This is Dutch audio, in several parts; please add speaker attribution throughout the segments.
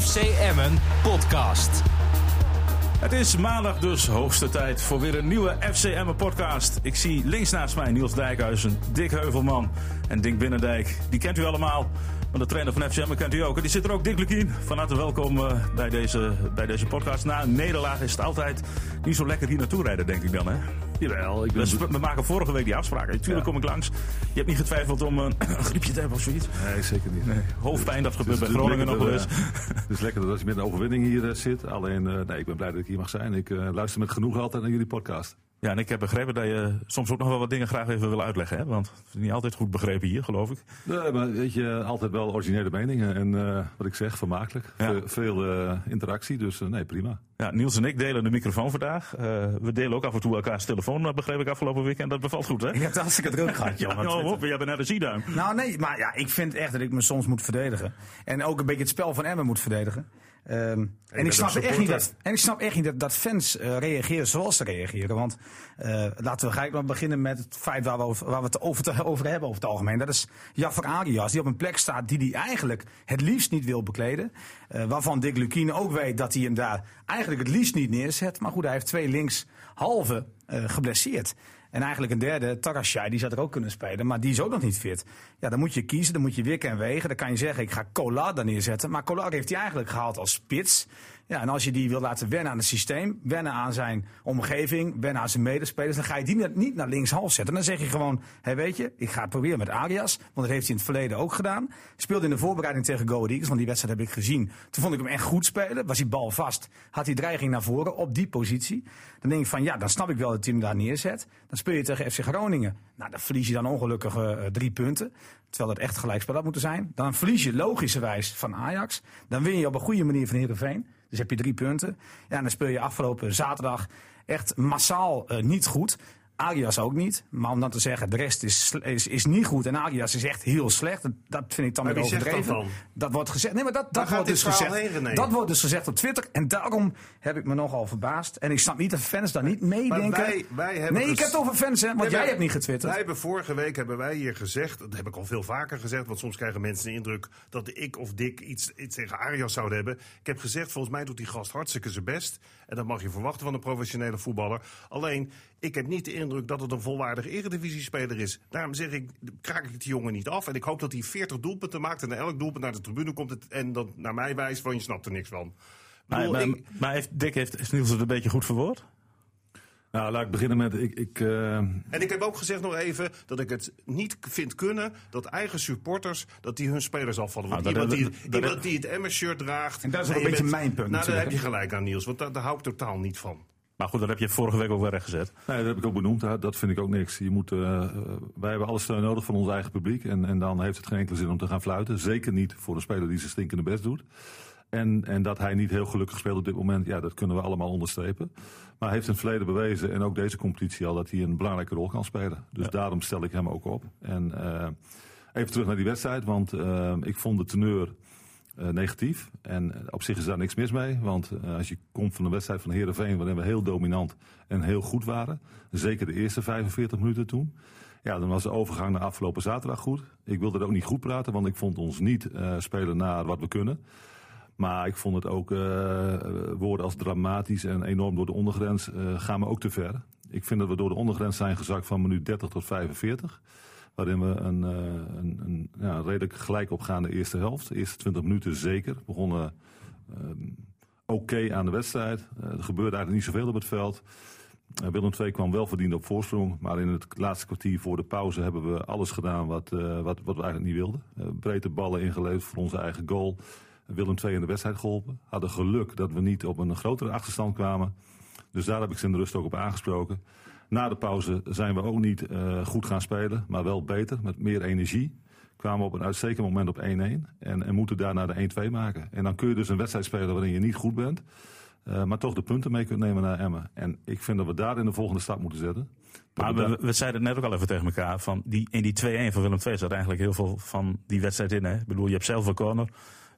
Speaker 1: FC Emmen podcast.
Speaker 2: Het is maandag dus hoogste tijd voor weer een nieuwe FC Emmen podcast. Ik zie links naast mij Niels Dijkhuizen, Dick Heuvelman en Dink Binnendijk. Die kent u allemaal. Maar de trainer van FC Emmen kent u ook. En die zit er ook, Dick Lukien. Van harte welkom uh, bij, deze, bij deze podcast. Na een nederlaag is het altijd niet zo lekker hier naartoe rijden, denk ik dan. Hè?
Speaker 3: Jawel. Ik ben...
Speaker 2: we, we maken vorige week die afspraken. Natuurlijk ja. kom ik langs. Je hebt niet getwijfeld om een griepje te hebben of zoiets?
Speaker 3: Nee, zeker niet. Nee.
Speaker 2: Hoofdpijn, dat gebeurt bij Groningen nog wel eens.
Speaker 3: Het is lekker dat je met een overwinning hier zit. Alleen, nee, ik ben blij dat ik hier mag zijn. Ik uh, luister met genoeg altijd naar jullie podcast.
Speaker 2: Ja, en ik heb begrepen dat je soms ook nog wel wat dingen graag even wil uitleggen. Hè? Want het is niet altijd goed begrepen hier, geloof ik.
Speaker 3: Nee, maar weet je, altijd wel originele meningen. En uh, wat ik zeg, vermakelijk. Ja. Veel, veel uh, interactie, dus uh, nee, prima.
Speaker 2: Ja, Niels en ik delen de microfoon vandaag. we delen ook af en toe elkaars telefoon, begreep ik afgelopen week. En dat bevalt goed, hè?
Speaker 4: Je hebt hartstikke druk gehad, joh.
Speaker 2: ja, oh, jij bent naar de Zieduim.
Speaker 4: Nou, nee, maar ja, ik vind echt dat ik me soms moet verdedigen. En ook een beetje het spel van Emmen moet verdedigen. Um, en, ik snap echt niet dat, en ik snap echt niet dat, dat fans uh, reageren zoals ze reageren. Want uh, laten we gelijk maar beginnen met het feit waar we, over, waar we het over, te, over hebben over het algemeen. Dat is Jafar Arias, die op een plek staat die hij eigenlijk het liefst niet wil bekleden. Uh, waarvan Dick Lukien ook weet dat hij hem daar eigenlijk het liefst niet neerzet. Maar goed, hij heeft twee linkshalve geblesseerd. En eigenlijk een derde, Tarashai, die zou er ook kunnen spelen. Maar die is ook nog niet fit. Ja, dan moet je kiezen, dan moet je wikken en wegen. Dan kan je zeggen, ik ga Kolar daar neerzetten. Maar Kolar heeft hij eigenlijk gehaald als spits. Ja, en als je die wil laten wennen aan het systeem, wennen aan zijn omgeving, wennen aan zijn medespelers, dan ga je die niet naar linkshalf zetten. Dan zeg je gewoon, hé weet je, ik ga het proberen met Arias, want dat heeft hij in het verleden ook gedaan. Speelde in de voorbereiding tegen Go Eagles, want die wedstrijd heb ik gezien. Toen vond ik hem echt goed spelen, was hij bal vast, had hij dreiging naar voren op die positie. Dan denk ik van, ja, dan snap ik wel dat hij hem daar neerzet. Dan speel je tegen FC Groningen. Nou, dan verlies je dan ongelukkig uh, drie punten. Terwijl dat echt gelijkspel had moeten zijn. Dan verlies je logischerwijs van Ajax. Dan win je op een goede manier van Heerenveen. Dus heb je drie punten. Ja, en dan speel je afgelopen zaterdag echt massaal uh, niet goed. Arias ook niet. Maar om dan te zeggen, de rest is, is, is niet goed en Arias is echt heel slecht. Dat vind ik dan weer overdreven.
Speaker 5: Dat,
Speaker 4: dat wordt gezegd. Nee, maar dat, dat wordt dus gezegd.
Speaker 5: Heen,
Speaker 4: dat wordt dus gezegd op Twitter. En daarom heb ik me nogal verbaasd. En ik snap niet dat fans daar niet meedenken.
Speaker 5: Wij, wij hebben
Speaker 4: nee, ik heb het over fans, hè, want nee, jij wij, hebt niet getwitterd.
Speaker 5: Wij hebben vorige week hebben wij hier gezegd, dat heb ik al veel vaker gezegd, want soms krijgen mensen de indruk dat ik of Dick iets, iets tegen Arias zouden hebben. Ik heb gezegd, volgens mij doet die gast hartstikke zijn best. En dat mag je verwachten van een professionele voetballer. Alleen, ik heb niet de indruk dat het een volwaardige eredivisie-speler is. Daarom zeg ik, kraak ik die jongen niet af. En ik hoop dat hij 40 doelpunten maakt en elk doelpunt naar de tribune komt. Het, en dat naar mij wijst van je snapt er niks van.
Speaker 2: Maar, bedoel, maar, ik, maar heeft, Dick heeft, heeft Niels het een beetje goed verwoord?
Speaker 3: Nou, laat ik beginnen met. Ik, ik, uh...
Speaker 5: En ik heb ook gezegd nog even dat ik het niet vind kunnen dat eigen supporters dat die hun spelers afvallen. Want nou, iemand, dat, die, dat, iemand die het Emma-shirt draagt.
Speaker 4: En dat is ook een beetje bent, mijn punt.
Speaker 5: Nou, daar heb je gelijk aan, Niels, want daar, daar hou ik totaal niet van.
Speaker 2: Maar goed, dat heb je vorige week ook wel recht gezet.
Speaker 3: Nee, dat heb ik ook benoemd. Dat vind ik ook niks. Je moet, uh, wij hebben alle steun nodig van ons eigen publiek. En, en dan heeft het geen enkele zin om te gaan fluiten. Zeker niet voor een speler die zijn stinkende best doet. En, en dat hij niet heel gelukkig speelt op dit moment, ja, dat kunnen we allemaal onderstrepen. Maar hij heeft in het verleden bewezen, en ook deze competitie al, dat hij een belangrijke rol kan spelen. Dus ja. daarom stel ik hem ook op. En uh, even terug naar die wedstrijd, want uh, ik vond de teneur uh, negatief. En op zich is daar niks mis mee. Want als je komt van een wedstrijd van Herenveen, waarin we heel dominant en heel goed waren. Zeker de eerste 45 minuten toen. Ja, dan was de overgang naar afgelopen zaterdag goed. Ik wilde er ook niet goed praten, want ik vond ons niet spelen naar wat we kunnen. Maar ik vond het ook uh, woorden als dramatisch en enorm door de ondergrens uh, gaan me ook te ver. Ik vind dat we door de ondergrens zijn gezakt van minuut 30 tot 45. Waarin we een, een, een ja, redelijk gelijk opgaande eerste helft. De eerste 20 minuten zeker. We begonnen um, oké aan de wedstrijd. Er gebeurde eigenlijk niet zoveel op het veld. Willem II kwam wel verdiend op voorsprong. Maar in het laatste kwartier voor de pauze hebben we alles gedaan wat, wat, wat we eigenlijk niet wilden. Breedte ballen ingeleverd voor onze eigen goal. Willem II in de wedstrijd geholpen. Hadden geluk dat we niet op een grotere achterstand kwamen. Dus daar heb ik ze in de rust ook op aangesproken. Na de pauze zijn we ook niet uh, goed gaan spelen, maar wel beter, met meer energie. Kwamen we op een uitstekend moment op 1-1 en, en moeten daarna de 1-2 maken. En dan kun je dus een wedstrijd spelen waarin je niet goed bent. Uh, maar toch de punten mee kunt nemen naar Emmen. En ik vind dat we daar in de volgende stap moeten zetten.
Speaker 2: Maar we, we, zeiden het net ook al even tegen elkaar. Van die, in die 2-1 van Willem II zat eigenlijk heel veel van die wedstrijd in. Hè? Ik bedoel, je hebt zelf een corner.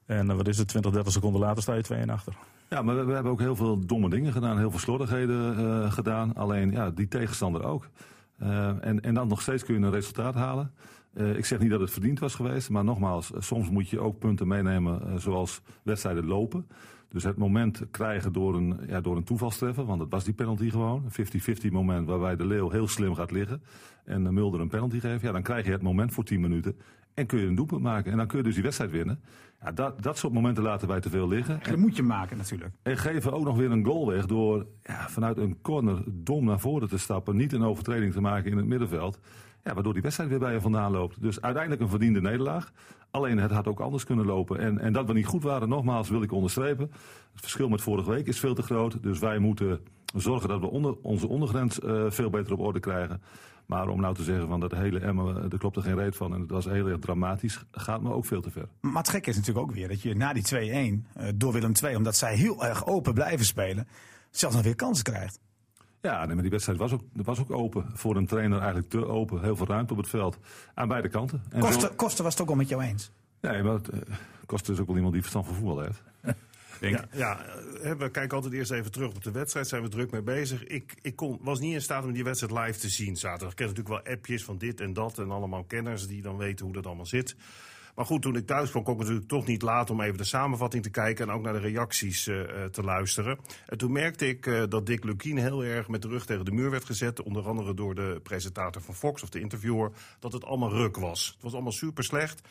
Speaker 2: En wat is het, 20, 30 seconden later sta je 2 en achter.
Speaker 3: Ja, maar we, hebben ook heel veel domme dingen gedaan. Heel veel slordigheden uh, gedaan. Alleen, ja, die tegenstander ook. Uh, en, en dan nog steeds kun je een resultaat halen. ik zeg niet dat het verdiend was geweest, maar nogmaals, soms moet je ook punten meenemen zoals wedstrijden lopen. Dus het moment krijgen door een, ja, door een toevalstreffer, want het was die penalty gewoon. Een 50-50 moment waarbij de Leeuw heel slim gaat liggen en de Mulder een penalty geeft. Ja, dan krijg je het moment voor 10 minuten en kun je een doelpunt maken. En dan kun je dus die wedstrijd winnen. Ja, dat, dat soort momenten laten wij te veel liggen.
Speaker 4: En dat moet je maken natuurlijk.
Speaker 3: En geven ook nog weer een goal weg door ja, vanuit een corner dom naar voren te stappen. Niet een overtreding te maken in het middenveld. Ja, waardoor die wedstrijd weer bij je vandaan loopt. Dus uiteindelijk een verdiende nederlaag. Alleen het had ook anders kunnen lopen. En, en dat we niet goed waren, nogmaals wil ik onderstrepen. Het verschil met vorige week is veel te groot. Dus wij moeten zorgen dat we onder, onze ondergrens uh, veel beter op orde krijgen. Maar om nou te zeggen van dat hele Emmen, er klopt er geen reet van en het was heel erg dramatisch, gaat me ook veel te ver.
Speaker 4: Maar het gekke is natuurlijk ook weer dat je na die 2-1 uh, eh, door Willem II, omdat zij heel erg open blijven spelen, zelfs nog weer kansen krijgt.
Speaker 3: Ja, nee, maar die wedstrijd was ook, was ook open. Voor een trainer eigenlijk te open. Heel veel ruimte op het veld. Aan beide kanten.
Speaker 4: En Kosten, Kosten was het ook al met jou eens?
Speaker 3: Nee, maar het, uh, Kosten is ook wel iemand die verstand van voetbal heeft.
Speaker 5: Ja, ja, eh, we kijken altijd eerst even terug op de wedstrijd. Zijn we druk mee bezig. Ik, ik kon, was niet in staat om die wedstrijd live te zien zaterdag. Ik ken natuurlijk wel appjes van dit en dat. En allemaal kenners die dan weten hoe dat allemaal zit. Maar goed, toen ik thuis kwam, kon ik natuurlijk toch niet laten om even de samenvatting te kijken en ook naar de reacties uh, te luisteren. En toen merkte ik uh, dat Dick Lukien heel erg met de rug tegen de muur werd gezet. Onder andere door de presentator van Fox of de interviewer. Dat het allemaal ruk was. Het was allemaal super slecht.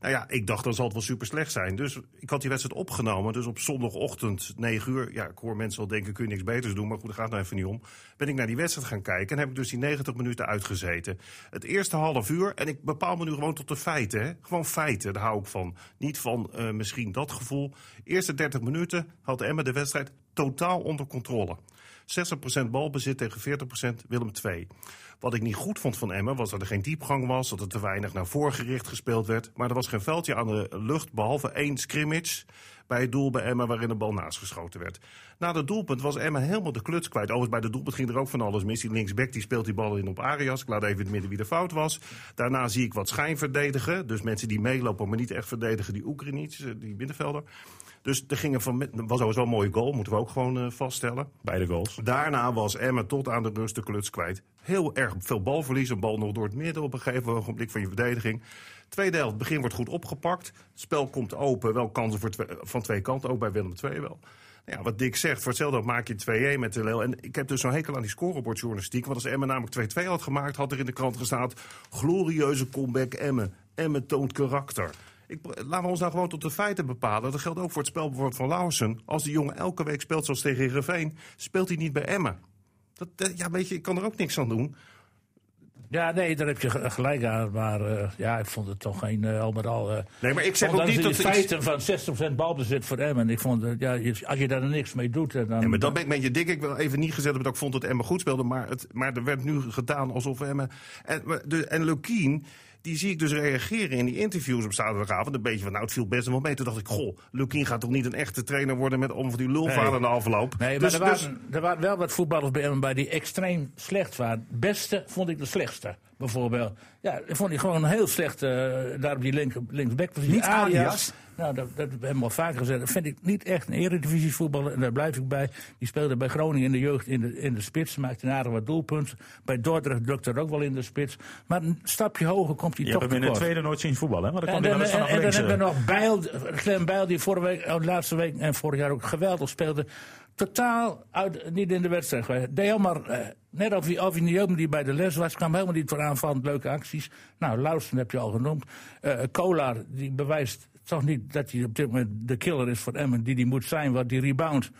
Speaker 5: Nou ja, ik dacht dan zal het wel super slecht zijn. Dus ik had die wedstrijd opgenomen. Dus op zondagochtend 9 uur. Ja, ik hoor mensen wel denken, kun je niks beters doen. Maar goed, daar gaat nou even niet om. Ben ik naar die wedstrijd gaan kijken. En heb ik dus die 90 minuten uitgezeten. Het eerste half uur. En ik bepaal me nu gewoon tot de feiten. Gewoon feiten, daar hou ik van. Niet van uh, misschien dat gevoel. Eerste 30 minuten had Emma de wedstrijd totaal onder controle. 60% balbezit tegen 40% Willem II. Wat ik niet goed vond van Emmen was dat er geen diepgang was, dat er te weinig naar voren gericht gespeeld werd. Maar er was geen veldje aan de lucht, behalve één scrimmage bij het doel bij Emma waarin de bal naast geschoten werd. Na het doelpunt was Emma helemaal de kluts kwijt. Overigens bij de doelpunt ging er ook van alles mis. Die linksback die speelt die bal in op Arias. Ik laat even in het midden wie de fout was. Daarna zie ik wat schijnverdedigen. Dus mensen die meelopen, maar niet echt verdedigen. Die Oekraïners, die middenvelder. Dus er gingen van, was wel een mooie goal, moeten we ook gewoon uh, vaststellen.
Speaker 2: Beide goals.
Speaker 5: Daarna was Emma tot aan de rust de kluts kwijt. Heel erg veel balverlies, een bal nog door het midden op een gegeven ogenblik van je verdediging. Tweede helft, het begin wordt goed opgepakt. Het spel komt open, wel kansen voor van twee kanten, ook bij Willem II wel. Nou ja, wat Dick zegt, voor hetzelfde maak je 2-1 met de Leel. En ik heb dus zo'n hekel aan die scorebordjournalistiek. Want als Emma namelijk 2-2 had gemaakt, had er in de krant gestaan... glorieuze comeback Emmen. Emmen toont karakter. Ik, laten we ons nou gewoon tot de feiten bepalen. Dat geldt ook voor het spel bijvoorbeeld van Lauwersen. Als die jongen elke week speelt zoals tegen Heerenveen, speelt hij niet bij Emmen. Dat, ja, weet je, ik kan er ook niks aan doen.
Speaker 6: Ja, nee, daar heb je gelijk aan. Maar uh, ja, ik vond het toch geen uh, al met al. Uh,
Speaker 5: nee, maar ik zeg ook niet
Speaker 6: dat. De feiten van 60% balbezit voor Emmen. Ik vond, ja, als je daar niks mee doet. Dan,
Speaker 5: ja, maar dat ben ik met je dik. Ik wil even niet gezet dat ik vond dat Emmen goed speelde. Maar, het, maar er werd nu gedaan alsof Emmen. En, en die zie ik dus reageren in die interviews op zaterdagavond. Een beetje van, nou, het viel best wel mee. Toen dacht ik, goh, Lukien gaat toch niet een echte trainer worden met om die lulvader nee. de afloop.
Speaker 6: Nee, maar dus, er, waren, dus... er waren wel wat voetballers bij hem bij die extreem slecht waren. Beste vond ik de slechtste, bijvoorbeeld. Ja, vond ik gewoon heel slecht uh, daar op die link, linksback.
Speaker 4: Niet Arias.
Speaker 6: Nou, dat, dat hebben we al vaker gezegd. Dat vind ik niet echt een eredivisie voetballer. En daar blijf ik bij. Die speelde bij Groningen in de jeugd in de, in de spits. Maakte een aardig wat doelpunten. Bij Dordrecht lukt er ook wel in de spits. Maar een stapje hoger komt hij
Speaker 2: Je
Speaker 6: toch
Speaker 2: hebt hem in de tweede nooit zien voetballen. Maar dan
Speaker 6: en, en, en, en dan hebben we nog Bijl, Bijl die vorige week, oh, de laatste week en vorig jaar ook geweldig speelde totaal uit, niet in de wedstrijd geweest. Deed helemaal, eh, net of hij niet die bij de les was, kwam helemaal niet voor aanvallend leuke acties. Nou, Lausten heb je al genoemd. Uh, Kolar, die bewijst toch niet dat hij op dit moment de killer is voor Emmen, die die moet zijn, wat die rebound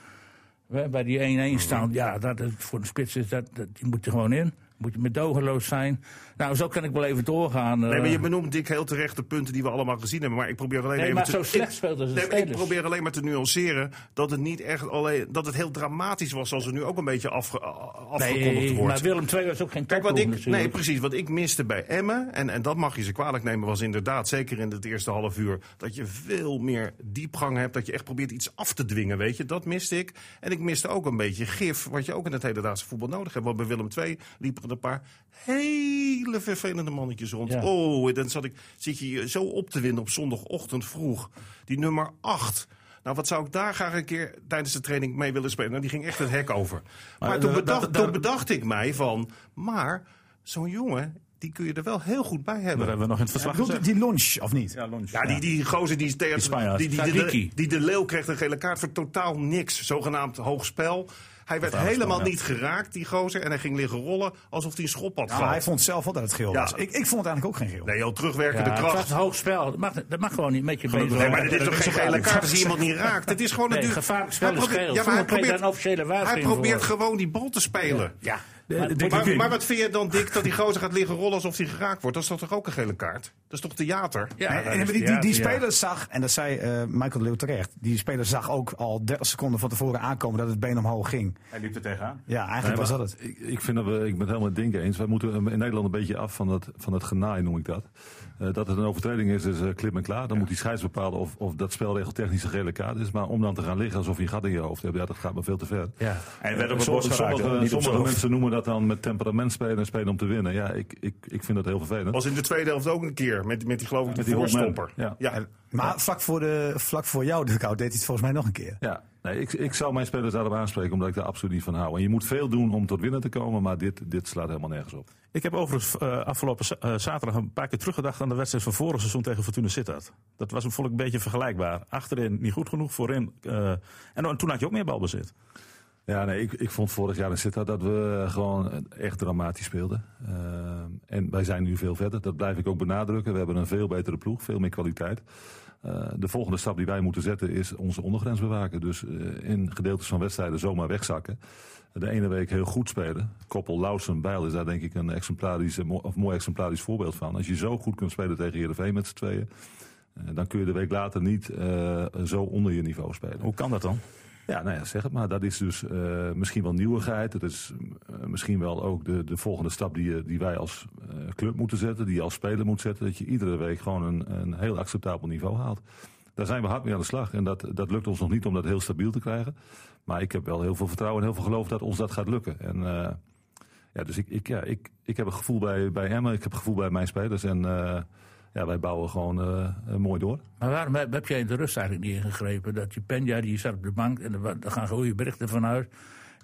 Speaker 6: bij die 1-1 staan. Ja, dat, voor de spits is dat, dat die moet er gewoon in. Moet je medogeloos zijn. Nou, zo kan ik wel even doorgaan.
Speaker 5: Nee, maar je eh. benoemt dik heel terecht de punten die we allemaal gezien hebben. Maar ik probeer alleen
Speaker 6: nee,
Speaker 5: even
Speaker 6: maar te, zo slecht speelde
Speaker 5: nee, Ik probeer alleen maar te nuanceren dat het niet echt alleen dat het heel dramatisch was, zoals er nu ook een beetje afge, afgekondigd nee, wordt.
Speaker 6: Maar Willem II was ook geen Kijk, wat
Speaker 5: ik, Nee, precies. Wat ik miste bij Emmen, en, en dat mag je ze kwalijk nemen, was inderdaad, zeker in het eerste half uur, dat je veel meer diepgang hebt. Dat je echt probeert iets af te dwingen, weet je. Dat miste ik. En ik miste ook een beetje gif, wat je ook in het hedendaagse voetbal nodig hebt. Want bij Willem II liepen een paar hele vervelende mannetjes rond. Oh, dan zat ik, zit je zo op te winnen op zondagochtend vroeg. Die nummer 8. Nou, wat zou ik daar graag een keer tijdens de training mee willen spelen? Nou, die ging echt het hek over. Maar, toen, bedacht, toen bedacht ik mij van, maar zo'n jongen die kun je er wel heel goed bij
Speaker 2: Dat
Speaker 5: hebben.
Speaker 2: hebben we nog in het verslag gezegd.
Speaker 4: die lunch, of niet?
Speaker 2: Ja, lunch.
Speaker 5: Ja, die, die gozer die, tegen,
Speaker 2: Spanjaard.
Speaker 5: die, die, die de Leeuw kreeg een gele kaart voor totaal niks. Zogenaamd hoog spel. Hij werd helemaal
Speaker 2: ja.
Speaker 5: niet geraakt, die gozer. En hij ging liggen rollen alsof hij een schop had gehad.
Speaker 4: hij vond zelf wel dat het geel
Speaker 5: Ja.
Speaker 4: was. Ik, ik vond het eigenlijk ook geen geel.
Speaker 5: Nee, joh, terugwerkende
Speaker 6: Ja, het
Speaker 5: kracht.
Speaker 6: was hoog spel. Dat mag, dat mag gewoon niet met je bezig
Speaker 5: Nee, maar dit is toch geen gele kaart als je iemand niet raakt? Het is gewoon
Speaker 6: Nee,
Speaker 5: natuurlijk...
Speaker 6: gevaarlijk spel
Speaker 5: Hij
Speaker 6: is
Speaker 5: probeert-
Speaker 6: geel.
Speaker 5: Ja, maar hij probeert,
Speaker 6: een
Speaker 5: gewoon die bal te spelen.
Speaker 6: Ja.
Speaker 2: De-
Speaker 5: Maar, maar wat vind je dan, Dick, dat die gozer gaat liggen rollen alsof hij geraakt wordt? Dat is toch ook een gele kaart? Dat is toch theater?
Speaker 6: Ja,
Speaker 4: Nee,
Speaker 6: dat
Speaker 4: en
Speaker 6: is
Speaker 4: die, die, die
Speaker 6: ja.
Speaker 4: speler zag, en dat zei eh, Michael Leeuw terecht, die speler zag ook al 30 seconden van tevoren aankomen dat het been omhoog ging.
Speaker 2: Hij liep er tegenaan.
Speaker 4: Ja, eigenlijk
Speaker 3: Nee,
Speaker 4: was
Speaker 3: maar
Speaker 4: dat het.
Speaker 3: Ik, ik vind dat we, ik ben het helemaal met Dink eens. Wij moeten in Nederland een beetje af van het, van het genaai, noem ik dat. Eh, dat het een overtreding is, is eh, klip en klaar. Dan moet die scheids bepalen of, of dat spelregeltechnisch een gele kaart is. Maar om dan te gaan liggen alsof je een gat in je hoofd hebt, ja, dat gaat me veel te ver.
Speaker 6: Ja.
Speaker 2: Werd geraakt. hè,
Speaker 3: sommige mensen noemen dat dan met temperament spelen en spelen om te winnen. Ja, ik, ik, ik vind dat heel vervelend.
Speaker 5: Was in de tweede helft ook een keer met, met die geloof ik
Speaker 3: Met
Speaker 5: die
Speaker 3: die Holtman.
Speaker 5: voorstopper.
Speaker 3: Ja.
Speaker 5: Ja.
Speaker 4: Maar vlak voor, de, vlak voor jou, Duckout, deed hij het volgens mij nog een keer.
Speaker 3: Ja, nee, ik, ik zou mijn spelers daarop aanspreken, omdat ik daar absoluut niet van hou. En je moet veel doen om tot winnen te komen, maar dit, dit slaat helemaal nergens op.
Speaker 2: Ik heb overigens eh, afgelopen eh, zaterdag een paar keer teruggedacht aan de wedstrijd van vorig seizoen tegen Fortuna Sittard. Dat was vond ik een beetje vergelijkbaar. Achterin niet goed genoeg, voorin. eh, en toen had je ook meer balbezit.
Speaker 3: Ja, nee, ik, ik vond vorig jaar in Sittard dat we gewoon echt dramatisch speelden. Uh, en wij zijn nu veel verder, dat blijf ik ook benadrukken. We hebben een veel betere ploeg, veel meer kwaliteit. Uh, de volgende stap die wij moeten zetten is onze ondergrens bewaken. Dus uh, in gedeeltes van wedstrijden zomaar wegzakken. De ene week heel goed spelen. Koppel, Lausen, Bijl is daar denk ik een exemplarisch, of mooi exemplarisch voorbeeld van. Als je zo goed kunt spelen tegen Heerenveen met z'n tweeën... Uh, dan kun je de week later niet zo onder je niveau spelen.
Speaker 2: Hoe kan dat dan?
Speaker 3: Ja, nou ja, zeg het maar. Dat is dus uh, misschien wel nieuwigheid. Dat is uh, misschien wel ook de, de volgende stap die, die wij als club moeten zetten. Die je als speler moet zetten. Dat je iedere week gewoon een, een heel acceptabel niveau haalt. Daar zijn we hard mee aan de slag. En dat, dat lukt ons nog niet om dat heel stabiel te krijgen. Maar ik heb wel heel veel vertrouwen en heel veel geloof dat ons dat gaat lukken. En ja, dus ik, ik, ja, ik, ik heb een gevoel bij, bij Emma. Ik heb een gevoel bij mijn spelers. En ja, wij bouwen gewoon uh, mooi door.
Speaker 6: Maar waarom heb, jij in de rust eigenlijk niet ingegrepen? Dat je Penja, die zat op de bank en er gaan goede berichten vanuit.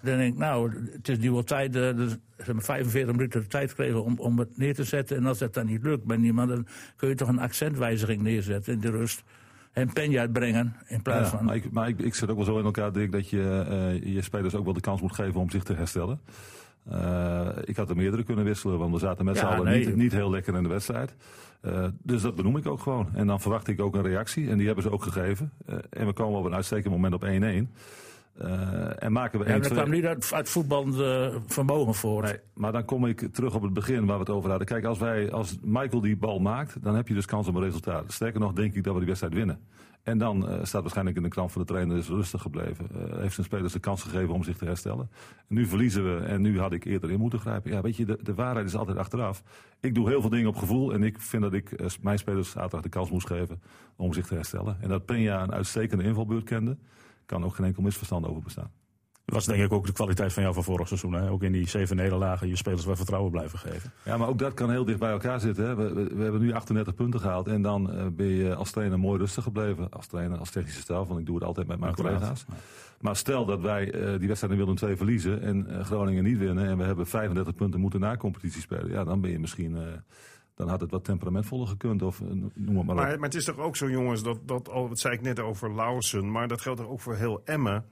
Speaker 6: Dan denk ik, nou, het is nu wel tijd. Dus, ze hebben 45 minuten de tijd gekregen om, om het neer te zetten. En als dat dan niet lukt bij niemand, dan kun je toch een accentwijziging neerzetten in de rust. En Penja uitbrengen in plaats
Speaker 3: ja,
Speaker 6: van.
Speaker 3: Maar, ik, maar ik, ik zit ook wel zo in elkaar, Dirk, dat je uh, je spelers ook wel de kans moet geven om zich te herstellen. Uh, ik had er meerdere kunnen wisselen, want we zaten met ja, z'n allen nee. niet, niet, heel lekker in de wedstrijd. Uh, dus dat benoem ik ook gewoon. En dan verwacht ik ook een reactie. En die hebben ze ook gegeven. Uh, en we komen op een uitstekend moment op 1-1. Uh, en maken we
Speaker 6: ja, dat kwam niet uit, uit voetbal vermogen voor.
Speaker 3: Nee, maar dan kom ik terug op het begin waar we het over hadden. Kijk, als, wij, als Michael die bal maakt, dan heb je dus kans op een resultaat. Sterker nog, denk ik dat we die wedstrijd winnen. En dan uh, staat waarschijnlijk in de krant van de trainer is rustig gebleven. Uh, heeft zijn spelers de kans gegeven om zich te herstellen. En nu verliezen we en nu had ik eerder in moeten grijpen. Ja, weet je, de, de waarheid is altijd achteraf. Ik doe heel veel dingen op gevoel en ik vind dat ik uh, mijn spelers zaterdag de kans moest geven om zich te herstellen. En dat Peña een uitstekende invalbeurt kende, kan ook geen enkel misverstand over bestaan.
Speaker 2: Dat was denk ik ook de kwaliteit van jou van vorig seizoen. Hè? Ook in die zeven nederlagen je spelers wel vertrouwen blijven geven.
Speaker 3: Ja, maar ook dat kan heel dicht bij elkaar zitten. Hè. We, we, we, hebben nu 38 punten gehaald. En dan uh, ben je als trainer mooi rustig gebleven. Als trainer, als technische staf. Want ik doe het altijd met mijn ja, collega's. Ja. Maar stel dat wij uh, die wedstrijd in Willem 2 verliezen. En uh, Groningen niet winnen. En we hebben 35 punten moeten na competitie spelen. Ja, dan ben je misschien dan had het wat temperamentvoller gekund. Of noem het maar,
Speaker 5: maar, maar het is toch ook zo, jongens, dat, dat al, wat zei ik net over Lauwersen, maar dat geldt ook voor heel Emmen.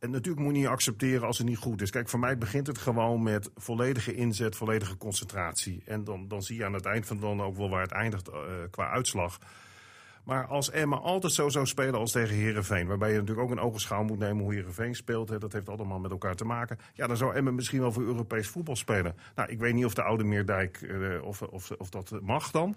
Speaker 5: En natuurlijk moet je niet accepteren als het niet goed is. Kijk, voor mij begint het gewoon met volledige inzet, volledige concentratie. En dan, dan zie je aan het eind van dan ook wel waar het eindigt uh, qua uitslag. Maar als Emma altijd zo zou spelen als tegen Herenveen, waarbij je natuurlijk ook een ogenschouw moet nemen hoe Herenveen speelt, hè, dat heeft allemaal met elkaar te maken. Ja, dan zou Emma misschien wel voor Europees voetbal spelen. Nou, ik weet niet of de oude Meerdijk uh, of, of, of dat mag dan.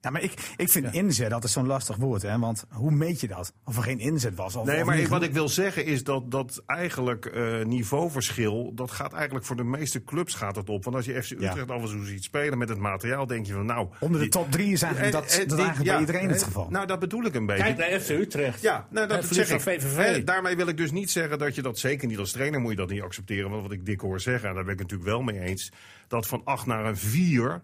Speaker 4: Ja, maar ik, ik vind ja. inzet altijd zo'n lastig woord. Hè? Want hoe meet je dat? Of er geen inzet was? Of,
Speaker 5: nee,
Speaker 4: of
Speaker 5: maar wat ik wil zeggen is dat, dat eigenlijk uh, niveauverschil... dat gaat eigenlijk voor de meeste clubs gaat het op. Want als je FC Utrecht ja. af en toe ziet spelen met het materiaal... denk je van nou...
Speaker 4: Onder de top drie is eigenlijk dat, dat, dat eigenlijk ja, bij iedereen het geval.
Speaker 5: Nou, dat bedoel ik een beetje.
Speaker 6: Kijk naar FC Utrecht.
Speaker 5: Ja, nou, dat zeg ik.
Speaker 6: VVV.
Speaker 5: Hè, daarmee wil ik dus niet zeggen dat je dat zeker niet als trainer... moet je dat niet accepteren. Want wat ik dik hoor zeggen, en daar ben ik natuurlijk wel mee eens... dat van acht naar een vier...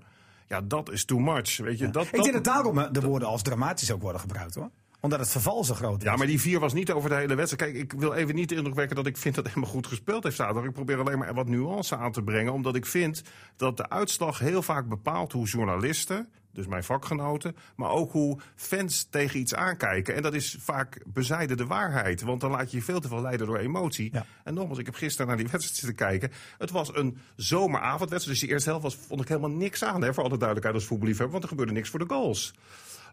Speaker 5: Ja, dat is too much. Weet je,
Speaker 4: ja.
Speaker 5: dat,
Speaker 4: ik denk dat daarom de woorden als dramatisch ook worden gebruikt hoor. Omdat het verval zo groot is.
Speaker 5: Ja, maar die vier was niet over de hele wedstrijd. Kijk, ik wil even niet de indruk wekken dat ik vind dat Emma goed gespeeld heeft zaterdag. Ik probeer alleen maar wat nuance aan te brengen. Omdat ik vind dat de uitslag heel vaak bepaalt hoe journalisten dus mijn vakgenoten, maar ook hoe fans tegen iets aankijken. En dat is vaak bezijden de waarheid, want dan laat je je veel te veel leiden door emotie.
Speaker 4: Ja.
Speaker 5: En nogmaals, ik heb gisteren naar die wedstrijd zitten kijken. Het was een zomeravondwedstrijd, dus die eerste helft was, vond ik helemaal niks aan, hè, voor alle duidelijkheid als voetballiefhebber, want er gebeurde niks voor de goals.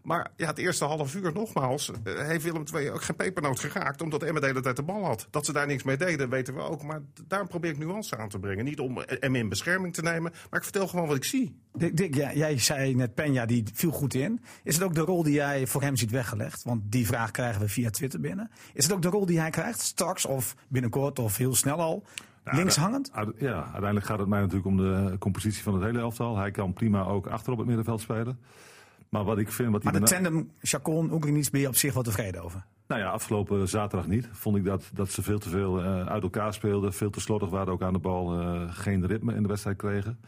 Speaker 5: Maar ja, het eerste half uur, nogmaals, eh, heeft Willem II ook geen pepernoot geraakt. Omdat Emma de hele tijd de bal had. Dat ze daar niks mee deden, weten we ook. Maar daarom probeer ik nuance aan te brengen. Niet om hem in bescherming te nemen, maar ik vertel gewoon wat ik zie.
Speaker 4: Dick, Dick, ja, jij zei net Penja, die viel goed in. Is het ook de rol die jij voor hem ziet weggelegd? Want die vraag krijgen we via Twitter binnen. Is het ook de rol die hij krijgt, straks of binnenkort of heel snel al? Linkshangend?
Speaker 3: Uite- Ja, uiteindelijk gaat het mij natuurlijk om de compositie van het hele elftal. Hij kan prima ook achter op het middenveld spelen. Maar wat ik vind... Wat
Speaker 4: Maar de tandem Chacon, Oekraïnisch, ben je op zich wel tevreden over?
Speaker 3: Nou ja, afgelopen zaterdag niet. Vond ik dat, dat ze veel te veel eh, uit elkaar speelden. Veel te slordig waren ook aan de bal. eh, geen ritme in de wedstrijd kregen.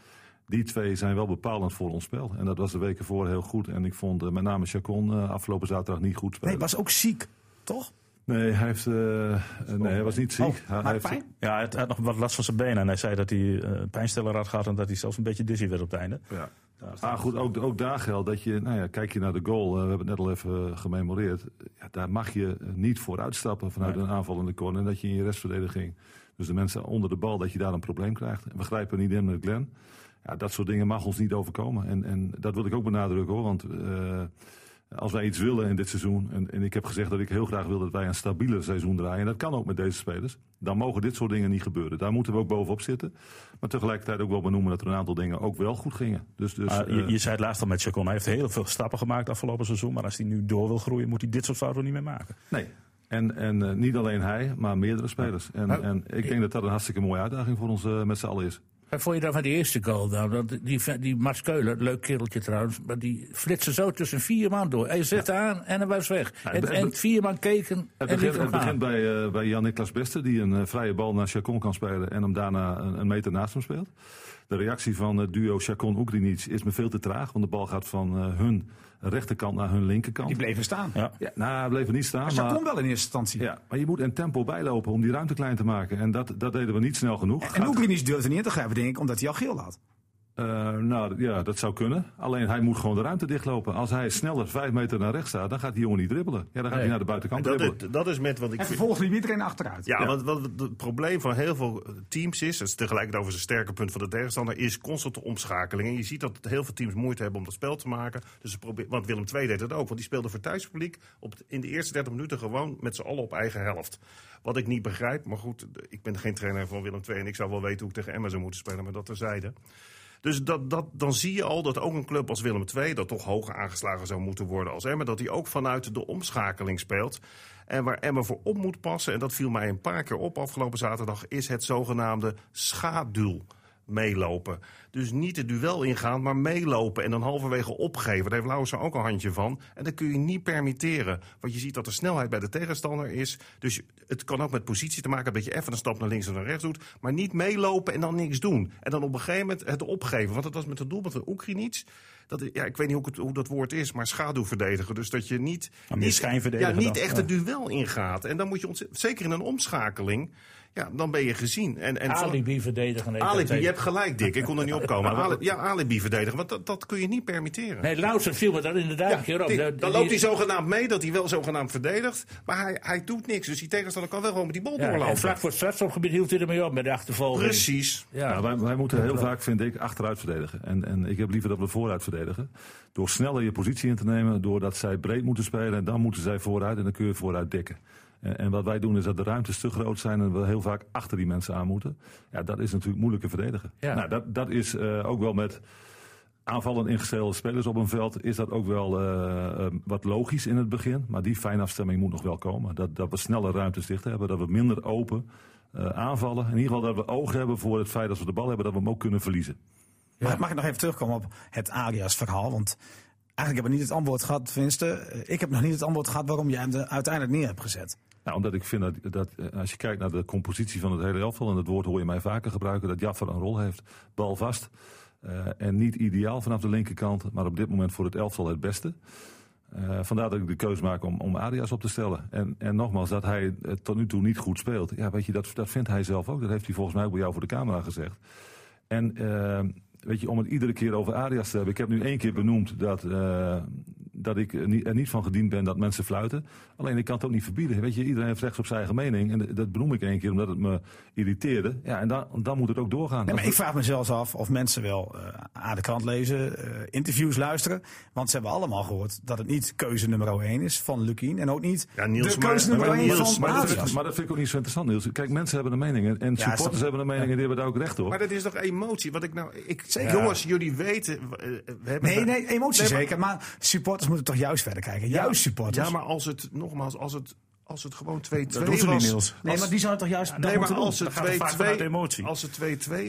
Speaker 3: Die twee zijn wel bepalend voor ons spel. En dat was de weken ervoor heel goed. En ik vond eh, met name Chacon eh, afgelopen zaterdag niet goed
Speaker 4: Nee,
Speaker 3: spelen.
Speaker 4: was ook ziek, toch?
Speaker 3: Nee, hij, heeft, nee, hij was niet ziek.
Speaker 4: Oh,
Speaker 3: hij, heeft,
Speaker 4: pijn?
Speaker 2: Ja, hij had, hij had nog wat last van zijn benen. En hij zei dat hij eh, een pijnstiller had gehad en dat hij zelfs een beetje dizzy werd op het einde.
Speaker 3: Ja. Maar goed, ook, ook daar geldt dat je, nou ja, kijk je naar de goal, eh, we hebben het net al even eh, gememoreerd. Ja, daar mag je niet voor uitstappen vanuit een aanvallende corner. En dat je in je restverdediging, dus de mensen onder de bal, dat je daar een probleem krijgt. En we grijpen niet in met Glenn. Ja, dat soort dingen mag ons niet overkomen. En, en dat wil ik ook benadrukken hoor, want eh, als wij iets willen in dit seizoen, en, en ik heb gezegd dat ik heel graag wil dat wij een stabieler seizoen draaien, en dat kan ook met deze spelers, dan mogen dit soort dingen niet gebeuren. Daar moeten we ook bovenop zitten. Maar tegelijkertijd ook wel benoemen dat er een aantal dingen ook wel goed gingen. Dus, dus,
Speaker 2: je,
Speaker 3: eh,
Speaker 2: je zei het laatst al met Chacon. Hij heeft heel veel stappen gemaakt afgelopen seizoen. Maar als hij nu door wil groeien, moet hij dit soort fouten niet meer maken.
Speaker 3: Nee. En, en eh, niet alleen hij, maar meerdere spelers. En, en ik denk dat dat een hartstikke mooie uitdaging voor ons eh, met z'n allen is.
Speaker 6: Wat vond je dan van die eerste goal? Nou, dat, die, die Mats Keuler, leuk kereltje trouwens, maar die flitste zo tussen vier man door. Hij zette aan en hij was weg.
Speaker 3: Ja,
Speaker 6: en, vier man keken
Speaker 3: Het
Speaker 6: en
Speaker 3: begint, het bij, eh, bij Jan-Niklas Beste, die een eh, vrije bal naar Chacon kan spelen en hem daarna een, een meter naast hem speelt. De reactie van het duo Chacon-Oekrinic is me veel te traag, want de bal gaat van eh, hun rechterkant naar hun linkerkant.
Speaker 4: Die bleven staan.
Speaker 2: Ja.
Speaker 3: Ja, nou, er niet staan.
Speaker 4: Chacon
Speaker 3: maar,
Speaker 4: wel in eerste instantie.
Speaker 3: ja, maar je moet een tempo bijlopen om die ruimte klein te maken. En dat, dat deden we niet snel genoeg.
Speaker 4: En Oekraïnisch durfde niet in te grijpen, denk ik, omdat hij al geel had.
Speaker 3: Eh, nou ja, dat zou kunnen. Alleen hij moet gewoon de ruimte dichtlopen. Als hij sneller vijf meter naar rechts staat, dan gaat die jongen niet dribbelen. Ja, dan gaat
Speaker 6: Nee.
Speaker 3: hij naar de buitenkant dribbelen.
Speaker 5: Dat, dat is met wat ik
Speaker 4: En vervolgens liep iedereen achteruit.
Speaker 5: Ja, want wat het probleem van heel veel teams is, dat is tegelijkertijd over zijn sterke punt van de tegenstander, is constante omschakeling. En je ziet dat heel veel teams moeite hebben om dat spel te maken. Dus ze proberen, want Willem II deed het ook, want die speelde voor thuispubliek op, in de eerste 30 minuten gewoon met z'n allen op eigen helft. Wat ik niet begrijp, maar goed, ik ben geen trainer van Willem II en ik zou wel weten hoe ik tegen Emma zou moeten spelen, maar dat terzijde. Dus dat, dat, dan zie je al dat ook een club als Willem II, dat toch hoger aangeslagen zou moeten worden als Emma, dat die ook vanuit de omschakeling speelt. En waar Emma voor op moet passen, en dat viel mij een paar keer op afgelopen zaterdag, is het zogenaamde schaduw meelopen. Dus niet het duel ingaan, maar meelopen en dan halverwege opgeven. Daar heeft Lauwersen ook een handje van. En dat kun je niet permitteren. Want je ziet dat er snelheid bij de tegenstander is. Dus het kan ook met positie te maken dat je even een stap naar links of naar rechts doet. Maar niet meelopen en dan niks doen. En dan op een gegeven moment het opgeven. Want dat was met het doel met de Oekraïnits. Dat, ja, ik weet niet hoe, het, hoe dat woord is, maar schaduwverdedigen. Dus dat je niet, niet, ja, niet echt
Speaker 2: ja.
Speaker 5: het duel ingaat. En dan moet je zeker in een omschakeling, ja, dan ben je gezien. En, en
Speaker 6: Alibi verdedigen.
Speaker 5: Alibi, je hebt gelijk, Dick. Ik kon er niet opkomen. Ali- ja, alibi verdedigen, want dat, dat kun je niet permitteren.
Speaker 6: Nee, Lausen viel me daar inderdaad
Speaker 5: Ja,
Speaker 6: een keer op.
Speaker 5: die-
Speaker 6: Dat-
Speaker 5: dan loopt hij zogenaamd mee, dat hij wel zogenaamd verdedigt. Maar hij, hij doet niks. Dus die tegenstander kan wel gewoon met die bal
Speaker 6: ja,
Speaker 5: doorlopen.
Speaker 6: en vlak voor het strafschopgebied hield hij ermee op met de achtervolging.
Speaker 5: Precies.
Speaker 6: Ja.
Speaker 3: Nou, wij, wij moeten heel vaak, vind ik, achteruit verdedigen. En, en ik heb liever dat we vooruit verdedigen. Door sneller je positie in te nemen, doordat zij breed moeten spelen. En dan moeten zij vooruit en dan kun je vooruit dekken. En, en wat wij doen is dat de ruimtes te groot zijn en we heel vaak achter die mensen aan moeten. Ja, dat is natuurlijk moeilijker verdedigen.
Speaker 6: Ja.
Speaker 3: Nou, dat, dat is eh, ook wel met aanvallend ingestelde spelers op een veld. Is dat ook wel eh, eh, wat logisch in het begin. Maar die fijnafstemming moet nog wel komen. Dat, dat we sneller ruimtes dicht hebben, dat we minder open eh, aanvallen. In ieder geval dat we oog hebben voor het feit dat we de bal hebben, dat we hem ook kunnen verliezen.
Speaker 4: Maar mag ik nog even terugkomen op het Arias verhaal? Want eigenlijk heb ik niet het antwoord gehad, tenminste, ik heb nog niet het antwoord gehad waarom je hem er uiteindelijk neer hebt gezet.
Speaker 3: Nou, omdat ik vind dat, eh, als je kijkt naar de compositie van het hele elftal, en dat woord hoor je mij vaker gebruiken, dat Jaffer een rol heeft. Bal vast. eh, en niet ideaal vanaf de linkerkant, maar op dit moment voor het elftal het beste. Eh, vandaar dat ik de keuze maak om, om Arias op te stellen. En, en nogmaals, dat hij het tot nu toe niet goed speelt. Ja, weet je, dat, dat vindt hij zelf ook. Dat heeft hij volgens mij ook bij jou voor de camera gezegd. En weet je, om het iedere keer over Arias te hebben. Ik heb nu één keer benoemd dat, dat ik er niet, er niet van gediend ben dat mensen fluiten. Alleen ik kan het ook niet verbieden. Weet je, iedereen heeft recht op zijn eigen mening. En dat benoem ik één keer omdat het me irriteerde. Ja, en dan, dan moet het ook doorgaan.
Speaker 4: Nee, maar ik vraag me zelfs af of mensen wel eh, aan de krant lezen, eh, interviews luisteren. Want ze hebben allemaal gehoord dat het niet keuze nummer 1 is van Lukien. En ook niet
Speaker 5: Ja, Niels,
Speaker 4: de
Speaker 5: maar-
Speaker 4: keuze nummer
Speaker 5: maar
Speaker 4: 1
Speaker 5: Niels,
Speaker 4: van
Speaker 3: maar, dat vind, ik- maar dat vind ik ook niet zo interessant, Niels. Kijk, mensen hebben een mening. En, en supporters hebben een mening en die hebben daar ook recht op.
Speaker 5: Maar dat is toch emotie? Wat ik nou, ik,
Speaker 4: Zeker.
Speaker 5: Jongens, jullie weten. eh, We hebben
Speaker 4: Nee, nee, emotie
Speaker 5: Nee,
Speaker 4: zeker. Maar supporters moeten toch juist verder kijken. Juist supporters.
Speaker 5: Ja, maar als het, nogmaals, als het, als het gewoon 2-2
Speaker 2: Dat doen ze niet,
Speaker 5: was.
Speaker 2: Niels.
Speaker 4: nee, maar die zouden toch juist dat
Speaker 5: Nee, maar als het
Speaker 2: Dan gaat het vaak vanuit
Speaker 5: 2-2
Speaker 2: emotie.
Speaker 5: als het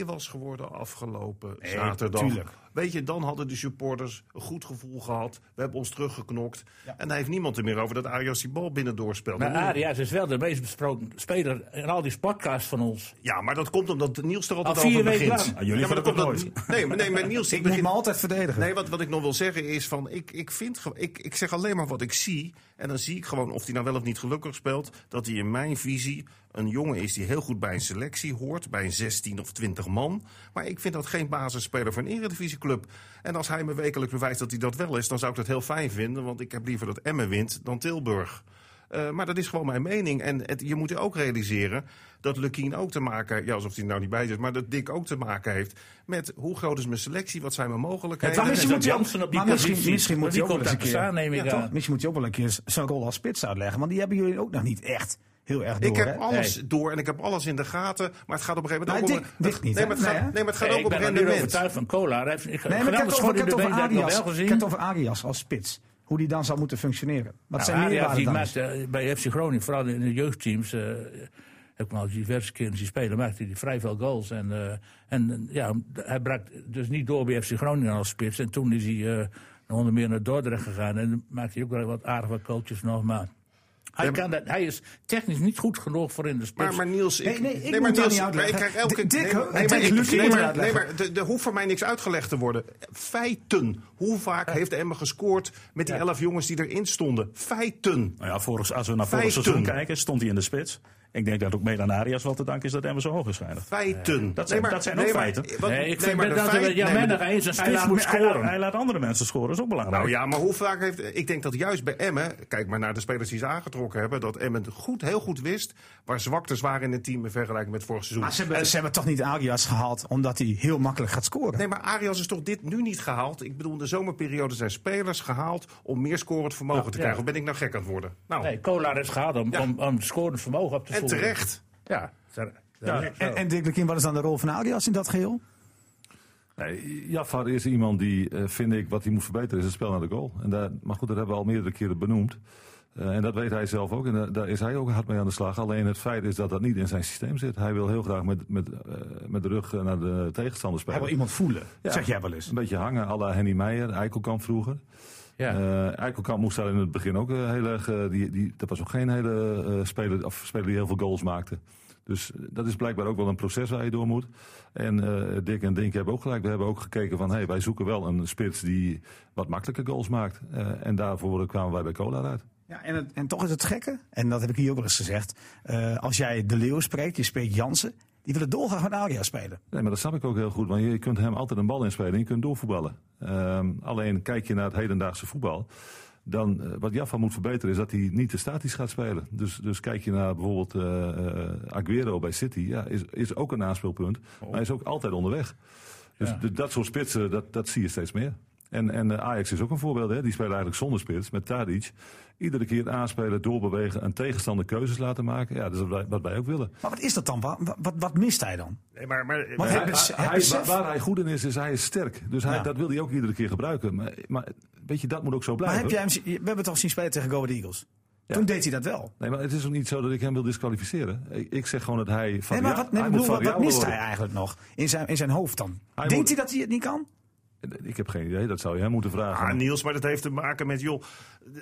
Speaker 5: 2-2 was geworden afgelopen
Speaker 4: Nee,
Speaker 5: zaterdag.
Speaker 4: tuurlijk.
Speaker 5: Weet je, dan hadden de supporters een goed gevoel gehad. We hebben ons teruggeknokt. En daar heeft niemand er meer over dat Arias die bal binnen doorspeelt.
Speaker 6: Maar Arias is wel de meest besproken speler in al die podcasts van ons.
Speaker 5: Ja, maar dat komt omdat Niels er altijd
Speaker 6: Al vier
Speaker 5: over
Speaker 6: weken
Speaker 5: begint.
Speaker 6: lang.
Speaker 2: Ah, jullie
Speaker 5: ja, maar dat komt
Speaker 2: het
Speaker 5: dat, nee, maar, nee, maar Niels,
Speaker 4: Ik
Speaker 5: ik
Speaker 4: moet
Speaker 5: begin,
Speaker 4: me altijd verdedigen.
Speaker 5: Nee, wat, wat ik nog wil zeggen is van, ik, ik vind, ik, ik zeg alleen maar wat ik zie. En dan zie ik gewoon of hij nou wel of niet gelukkig speelt. Dat hij in mijn visie een jongen is die heel goed bij een selectie hoort. Bij een 16 of 20 man. Maar ik vind dat geen basisspeler voor een eredivisieclub. En als hij me wekelijks bewijst dat hij dat wel is, dan zou ik dat heel fijn vinden. Want ik heb liever dat Emmen wint dan Tilburg. Eh, maar dat is gewoon mijn mening. En het, je moet je ook realiseren dat Lukien ook te maken... Ja, alsof hij er nou niet bij zit, maar dat Dick ook te maken heeft... met hoe groot is mijn selectie, wat zijn mijn mogelijkheden.
Speaker 4: Misschien moet ook-
Speaker 6: op die
Speaker 4: maar misschien-
Speaker 6: positie.
Speaker 4: misschien moet hij ook wel eens een
Speaker 5: Ja,
Speaker 6: aan.
Speaker 4: Misschien moet je ook wel een keer zijn rol als spits uitleggen. Want die hebben jullie ook nog niet echt heel erg door.
Speaker 5: Ik heb
Speaker 4: hè?
Speaker 5: alles door en ik heb alles in de gaten. Maar het gaat op een gegeven moment ook
Speaker 4: Dick-
Speaker 5: om...
Speaker 4: Niet,
Speaker 5: nee, maar het gaat,
Speaker 4: Nee,
Speaker 5: maar het gaat
Speaker 6: Hey,
Speaker 5: ook
Speaker 6: ik
Speaker 5: om
Speaker 6: ben er nu
Speaker 5: rendement.
Speaker 6: overtuigd van Cola. Hij heeft, ik,
Speaker 4: Nee, maar ik heb het over, ik
Speaker 6: ik
Speaker 4: Arias. Ik als spits. Hoe die dan zou moeten functioneren. Wat
Speaker 6: Nou,
Speaker 4: zijn meerwaarden
Speaker 6: die
Speaker 4: dan?
Speaker 6: maakt eh, bij FC Groningen, vooral in de jeugdteams, eh, heb ik hem al diverse keren zien spelen, maakte hij vrij veel goals. En, eh, en ja, hij brak dus niet door bij FC Groningen als spits. En toen is hij eh, nog onder meer naar Dordrecht gegaan. En dan maakte hij ook wel wat aardige coaches nog. Maar hij, kan dat, hij is technisch niet goed genoeg voor in de spits.
Speaker 5: Maar, maar Niels, ik,
Speaker 4: Nee, nee, ik
Speaker 5: maar Niels,
Speaker 4: niet
Speaker 5: maar ik
Speaker 4: uitleggen.
Speaker 5: krijg elke
Speaker 4: Dick-
Speaker 5: nee, maar- ik- nee, nee, hoeft voor mij niks uitgelegd te worden. Feiten. Hoe vaak heeft Emmen gescoord met die elf jongens die erin stonden? Feiten.
Speaker 2: Nou ja, vorig, als we naar vorig seizoen kijken, stond hij in de spits. Ik denk dat ook mede aan Arias wel te danken is dat Emmen zo hoog is schijnen.
Speaker 5: Feiten.
Speaker 2: Dat zijn- dat zijn ook feiten.
Speaker 5: wat-
Speaker 6: nee, ik vind
Speaker 5: maar
Speaker 6: dat
Speaker 5: de
Speaker 6: dat
Speaker 5: feit-
Speaker 6: ja,
Speaker 5: nee,
Speaker 6: men
Speaker 5: maar
Speaker 6: nog eens een
Speaker 2: Hij
Speaker 6: spits
Speaker 2: laat,
Speaker 6: moet
Speaker 2: hij, laat,
Speaker 6: scoren.
Speaker 2: hij laat andere mensen scoren, dat is ook belangrijk.
Speaker 5: Nou ja, maar hoe vaak heeft... Ik denk dat juist bij Emmen... Kijk maar naar de spelers die ze aangetrokken hebben... dat Emmen goed, heel goed wist... waar zwaktes waren in het team in vergelijking met vorig seizoen.
Speaker 4: Maar ze hebben, ze hebben toch niet Arias gehaald omdat hij heel makkelijk gaat scoren?
Speaker 5: Nee, maar Arias is toch dit nu niet gehaald? Ik bedoel, in de zomerperiode zijn spelers gehaald... om meer scorend vermogen te
Speaker 6: ja.
Speaker 5: krijgen. Of ben ik nou gek aan het worden? Nou,
Speaker 6: Nee, Kolar is gehaald om,
Speaker 5: Ja.
Speaker 6: om, om scorend vermogen op te
Speaker 5: en terecht.
Speaker 6: Ja.
Speaker 4: En, en Dick wat is dan de rol van Arias in dat geheel?
Speaker 3: Nee, Jafar is iemand die, eh, vind ik, wat hij moet verbeteren is het spel naar de goal. En daar, maar goed, dat hebben we al meerdere keren benoemd. Eh, en dat weet hij zelf ook. En daar, daar is hij ook hard mee aan de slag. Alleen het feit is dat dat niet in zijn systeem zit. Hij wil heel graag met, met, eh, met de rug naar de tegenstander
Speaker 4: Hij
Speaker 3: spelen.
Speaker 4: wil iemand voelen,
Speaker 3: Ja.
Speaker 4: zeg jij wel eens.
Speaker 3: Een beetje hangen, à la Henny Meijer, Eikelkamp vroeger.
Speaker 6: Ja.
Speaker 3: Eh, Eikelkamp moest daar in het begin ook eh, heel erg... eh, die, die, dat was ook geen hele eh, speler, of speler die heel veel goals maakte. Dus dat is blijkbaar ook wel een proces waar je door moet. En eh, Dick en Dink hebben ook gelijk. We hebben ook gekeken van... Hey, wij zoeken wel een spits die wat makkelijker goals maakt. Eh, en daarvoor kwamen wij bij Cola uit.
Speaker 4: Ja, en, het- en toch is het gekke, en dat heb ik hier ook wel eens gezegd. eh, als jij De Leeuw spreekt, je spreekt Jansen, die willen dolgraag met Arias spelen.
Speaker 3: Nee, maar dat snap ik ook heel goed. Want je kunt hem altijd een bal inspelen en je kunt doorvoetballen. Ehm, alleen kijk je naar het hedendaagse voetbal. Dan, eh, wat Jaffa moet verbeteren is dat hij niet te statisch gaat spelen. Dus, dus kijk je naar bijvoorbeeld eh, eh, Aguero bij City. Ja, is, is ook een aanspeelpunt. Maar hij is ook altijd onderweg. Dus
Speaker 6: Ja.
Speaker 3: dat soort spitsen, dat, dat zie je steeds meer. En, en eh, Ajax is ook een voorbeeld. Hè? Die spelen eigenlijk zonder spits, met Tadic. Iedere keer aanspelen, doorbewegen, een tegenstander keuzes laten maken. Ja, dat is wat wij, wat wij ook willen.
Speaker 4: Maar wat is dat dan? Wat, wat, wat mist hij dan?
Speaker 5: Nee, maar, maar, maar-
Speaker 4: hij-
Speaker 3: Hij- waar, waar hij goed in is, is hij is sterk. Dus hij,
Speaker 4: Ja.
Speaker 3: dat wil hij ook iedere keer gebruiken. Maar, maar weet je, dat moet ook zo
Speaker 4: Maar
Speaker 3: blijven.
Speaker 4: heb jij hem, we hebben het toch zien spelen tegen Go Ahead Eagles?
Speaker 3: Ja.
Speaker 4: Toen deed hij dat wel.
Speaker 3: Nee, maar het is ook niet zo dat ik hem wil disqualificeren. Ik, ik zeg gewoon dat hij
Speaker 4: Nee, maar wat, nee,
Speaker 3: hij
Speaker 4: ik
Speaker 3: moet
Speaker 4: bedoel, wat, mist hij eigenlijk nog in zijn, in zijn hoofd dan?
Speaker 3: Hij
Speaker 4: Denkt
Speaker 3: moet-
Speaker 4: hij dat hij het niet kan?
Speaker 3: Ik heb geen idee, dat zou je hem moeten vragen.
Speaker 5: Ah, Niels, maar dat heeft te maken met, joh,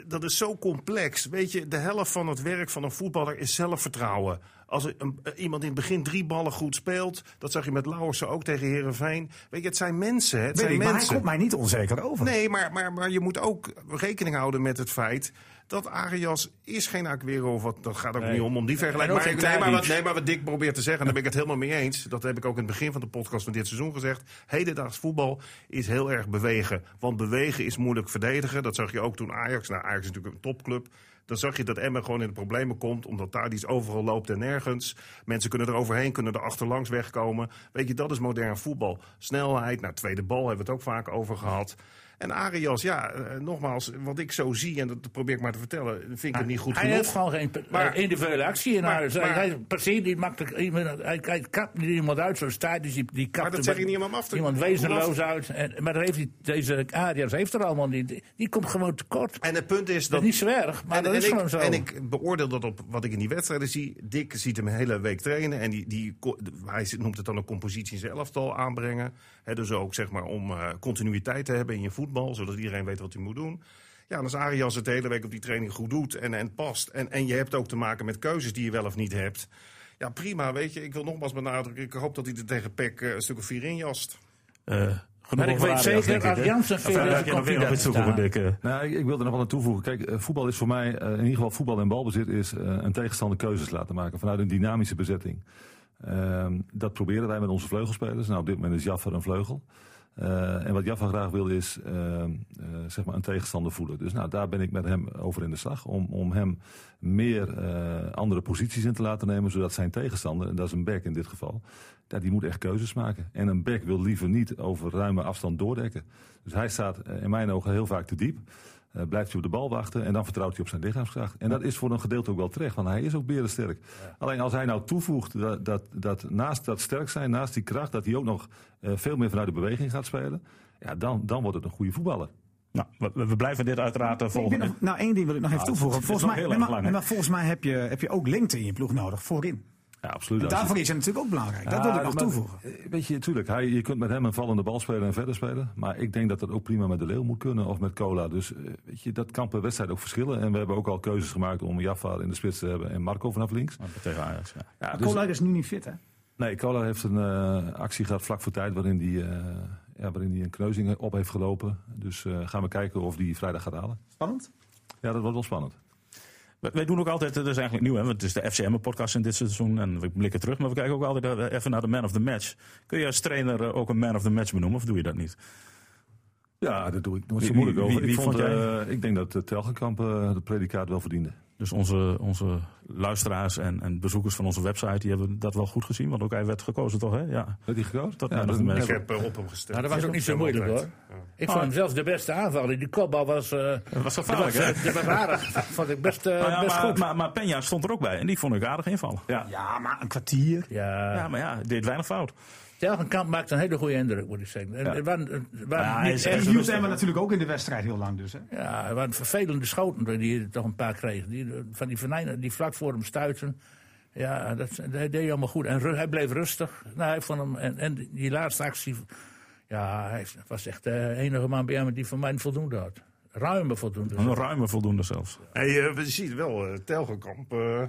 Speaker 5: dat is zo complex. Weet je, de helft van het werk van een voetballer is zelfvertrouwen. Als een, eh, iemand in het begin drie ballen goed speelt, dat zag je met Lauwersen ook tegen Herenveen. Weet je, het zijn mensen. Het
Speaker 4: Weet
Speaker 5: zijn
Speaker 4: ik, maar hij
Speaker 5: mensen.
Speaker 4: komt mij niet onzeker over.
Speaker 5: Nee, maar, maar, maar je moet ook rekening houden met het feit dat Arias is geen Aguero. Of wat, dat gaat ook niet om, om die vergelijking. Maar, nee, maar wat,
Speaker 6: Tadic.
Speaker 5: nee, maar wat Dick probeert te zeggen, en daar ben ik het helemaal mee eens. Dat heb ik ook in het begin van de podcast van dit seizoen gezegd. Hedendaags voetbal is heel erg bewegen. Want bewegen is moeilijk verdedigen. Dat zag je ook toen Ajax, nou Ajax is natuurlijk een topclub. Dan zag je dat Emmen gewoon in de problemen komt. Omdat daar iets overal loopt en nergens. Mensen kunnen er overheen, kunnen er achterlangs wegkomen. Weet je, dat is modern voetbal. Snelheid, nou tweede bal hebben we het ook vaak over gehad. En Arias, ja, eh, nogmaals, wat ik zo zie, en dat probeer ik maar te vertellen, vind ik het niet goed
Speaker 6: hij
Speaker 5: genoeg.
Speaker 6: heeft gewoon geen
Speaker 5: Maar-
Speaker 6: maar, individuele actie. En
Speaker 5: maar-
Speaker 6: hij, hij,
Speaker 5: maar-
Speaker 6: hij passeert niet makkelijk. iemand- Hij, hij kapt niet iemand uit zo'n staat. Dus die, die kapt
Speaker 5: Maar dat zeg ik niet om hem af te-
Speaker 6: Iemand wezenloos uit. En, maar heeft hij, deze Arias heeft er allemaal niet. Die- Die komt gewoon tekort.
Speaker 5: En het punt is
Speaker 6: Dat
Speaker 5: dat.
Speaker 6: is niet zo erg, maar
Speaker 5: en,
Speaker 6: dat
Speaker 5: en
Speaker 6: is
Speaker 5: ik,
Speaker 6: gewoon zo.
Speaker 5: en ik beoordeel dat op wat ik in die wedstrijden zie. Dick ziet hem een hele week trainen. En die, die, hij noemt het dan een compositie in zijn elftal aanbrengen. Hè, dus ook zeg maar om eh, continuïteit te hebben in je voetbal. Zodat iedereen weet wat hij moet doen. Ja, en als Arias het de hele week op die training goed doet en, en past. En, en je hebt ook te maken met keuzes die je wel of niet hebt. Ja, prima, weet je. Ik wil nogmaals benadrukken. Ik hoop dat hij er tegen Peck eh, een stuk of vier in jast.
Speaker 2: Eh, genoeg
Speaker 6: Maar ik weet
Speaker 2: Arias,
Speaker 6: zeker,
Speaker 2: Of,
Speaker 6: veel?
Speaker 3: Nou, ik, ik wil er nog wel aan toevoegen. Kijk, eh, voetbal is voor mij, in ieder geval voetbal en balbezit, is een tegenstander keuzes laten maken vanuit een dynamische bezetting. Ehm, dat proberen wij met onze vleugelspelers. Nou, op dit moment is Jaffer een vleugel. Eh, en wat Jaffa graag wil is ehm, eh, zeg maar een tegenstander voelen. Dus nou, daar ben ik met hem over in de slag. Om, om hem meer eh, andere posities in te laten nemen. Zodat zijn tegenstander, en dat is een back in dit geval. Ja, die moet echt keuzes maken. En een back wil liever niet over ruime afstand doordekken. Dus hij staat in mijn ogen heel vaak te diep. Eh, blijft hij op de bal wachten en dan vertrouwt hij op zijn lichaamskracht. En dat is voor een gedeelte ook wel terecht, want hij is ook berensterk. Alleen als hij nou toevoegt dat, dat, dat naast dat sterk zijn, naast die kracht, dat hij ook nog eh, veel meer vanuit de beweging gaat spelen. Ja, dan, dan wordt het een goede voetballer.
Speaker 2: Nou, we, we blijven dit uiteraard volgen.
Speaker 4: nog- nou, één ding wil ik nog even toevoegen. Volgens mij, maar volgens mij heb je, heb je ook lengte in je ploeg nodig voorin.
Speaker 3: Ja, absoluut.
Speaker 4: En daarvoor is het natuurlijk ook belangrijk. Dat
Speaker 3: Ja,
Speaker 4: wil ik nog
Speaker 3: maar,
Speaker 4: toevoegen.
Speaker 3: eh, Weet je, tuurlijk, hij, je kunt met hem een vallende bal spelen en verder spelen. Maar ik denk dat dat ook prima met de Leeuw moet kunnen of met Cola. Dus eh, weet je, dat kan per wedstrijd ook verschillen. En we hebben ook al keuzes gemaakt om Jaffa in de spits te hebben en Marco vanaf links.
Speaker 2: Tegen Ajax, ja.
Speaker 3: Dus-
Speaker 4: Cola is nu niet fit, hè?
Speaker 3: Nee, Cola heeft een eh, actie gehad vlak voor tijd waarin hij ja, waarin die een kneuzing op heeft gelopen. Dus eh, gaan we kijken of die vrijdag gaat halen.
Speaker 4: Spannend.
Speaker 3: Ja, dat wordt wel spannend.
Speaker 2: Wij- doen ook altijd, dat is eigenlijk nieuw, hè, want het is de FCM-podcast in dit seizoen en we blikken terug, maar we kijken ook altijd eh, even naar de man of the match. Kun je als trainer eh, ook een man of the match benoemen of doe je dat niet?
Speaker 3: Ja, dat doe ik nooit zo moeilijk
Speaker 2: wie-
Speaker 3: over.
Speaker 2: wie-
Speaker 3: ik, vond,
Speaker 2: vond jij?
Speaker 3: eh, ik denk dat uh, Telgenkamp eh, het predicaat wel verdiende.
Speaker 2: Dus onze, onze luisteraars en, en bezoekers van onze website die hebben dat wel goed gezien, want ook hij werd gekozen toch, hè? Ja.
Speaker 3: Werd hij gekozen? Ja, dat-.
Speaker 5: Ik heb eh, op hem gestemd.
Speaker 6: Nou, dat was ook niet zo moeilijk hoor. Ik vond hem zelfs de beste aanvaller. Die kopbal was, eh
Speaker 2: Dat was gevaarlijk, hè?
Speaker 6: dat was aardig. vond ik best, eh,
Speaker 2: Nou ja,
Speaker 6: best
Speaker 2: maar,
Speaker 6: goed.
Speaker 2: maar, maar Peña stond er ook bij en die vond ik aardig invallen.
Speaker 3: Ja.
Speaker 4: Ja, maar een kwartier.
Speaker 6: ja,
Speaker 2: Ja, maar ja, deed weinig fout.
Speaker 6: Telgenkamp maakt een hele goede indruk, moet ik zeggen. En,
Speaker 3: Ja.
Speaker 6: waren, waren
Speaker 2: Ja, hij
Speaker 6: niet
Speaker 2: is
Speaker 6: echt-
Speaker 2: echt-
Speaker 4: En hield hem natuurlijk ook in de wedstrijd heel lang dus. Hè?
Speaker 6: ja, er waren vervelende schoten die hij toch een paar kreeg. Die, van die venijnen die vlak voor hem stuiten. Ja, dat, dat deed hij allemaal goed. En ru- hij bleef rustig. Nou, hij vond hem, en, en die laatste actie. Ja, hij was echt de enige man bij hem die van mij voldoende had. Ruime voldoende.
Speaker 2: Een ruime voldoende zelfs.
Speaker 5: Hey, eh, we zien wel, eh Telgenkamp, eh,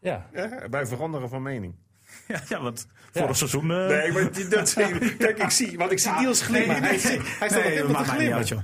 Speaker 6: Ja.
Speaker 5: ja, bij veranderen van mening.
Speaker 2: Ja, ja want vorig seizoen... eh,
Speaker 5: Nee, maar dat, kijk, ik zie, want ik zie Niels glimmen. hij, staat
Speaker 4: Nee,
Speaker 5: op te
Speaker 4: mij niet
Speaker 5: glimmen.
Speaker 4: uit, joh.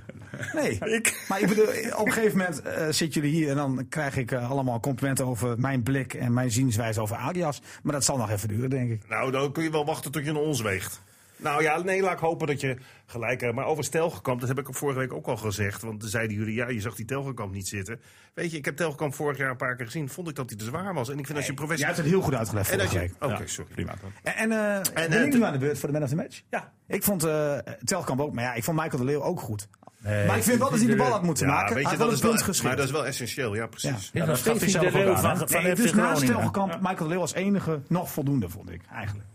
Speaker 4: Nee, maar ik bedoel, op een gegeven moment eh, zitten jullie hier en dan krijg ik eh, allemaal complimenten over mijn blik en mijn zienswijze over Adias. Maar dat zal nog even duren, denk ik.
Speaker 5: Nou, dan kun je wel wachten tot je naar ons weegt. Nou ja, nee, laat ik hopen dat je gelijk hebt. Maar over Telgekamp, dat heb ik vorige week ook al gezegd. Want zeiden jullie, ja, je zag die Telgekamp niet zitten. Weet je, ik heb Telgekamp vorig jaar een paar keer gezien. Vond ik dat hij te zwaar was. En ik vind als je
Speaker 4: Jij
Speaker 5: professioneel...
Speaker 4: hebt het heel goed uitgelegd
Speaker 5: En
Speaker 4: vorige
Speaker 5: dat je...
Speaker 4: week.
Speaker 5: Oké, sorry.
Speaker 2: prima.
Speaker 4: En, en, eh,
Speaker 5: En,
Speaker 4: ben
Speaker 5: eh,
Speaker 4: ik nu aan de beurt voor de man of the match?
Speaker 2: Ja.
Speaker 4: Ik vond eh Telkamp ook, maar ja, ik vond Michael de Leeuw ook goed. maar ik vind wel dat hij de bal had moeten
Speaker 5: Ja,
Speaker 4: maken.
Speaker 5: weet
Speaker 4: hij
Speaker 5: je, dat is wel, maar dat is wel essentieel, ja, precies.
Speaker 6: Is
Speaker 2: dat hij zelf
Speaker 6: de
Speaker 2: ook
Speaker 6: leeuw
Speaker 2: aan,
Speaker 6: van,
Speaker 4: Nee, dus naast. Telkamp, Michael de Leeuw als enige nog voldoende, vond ik eigenlijk.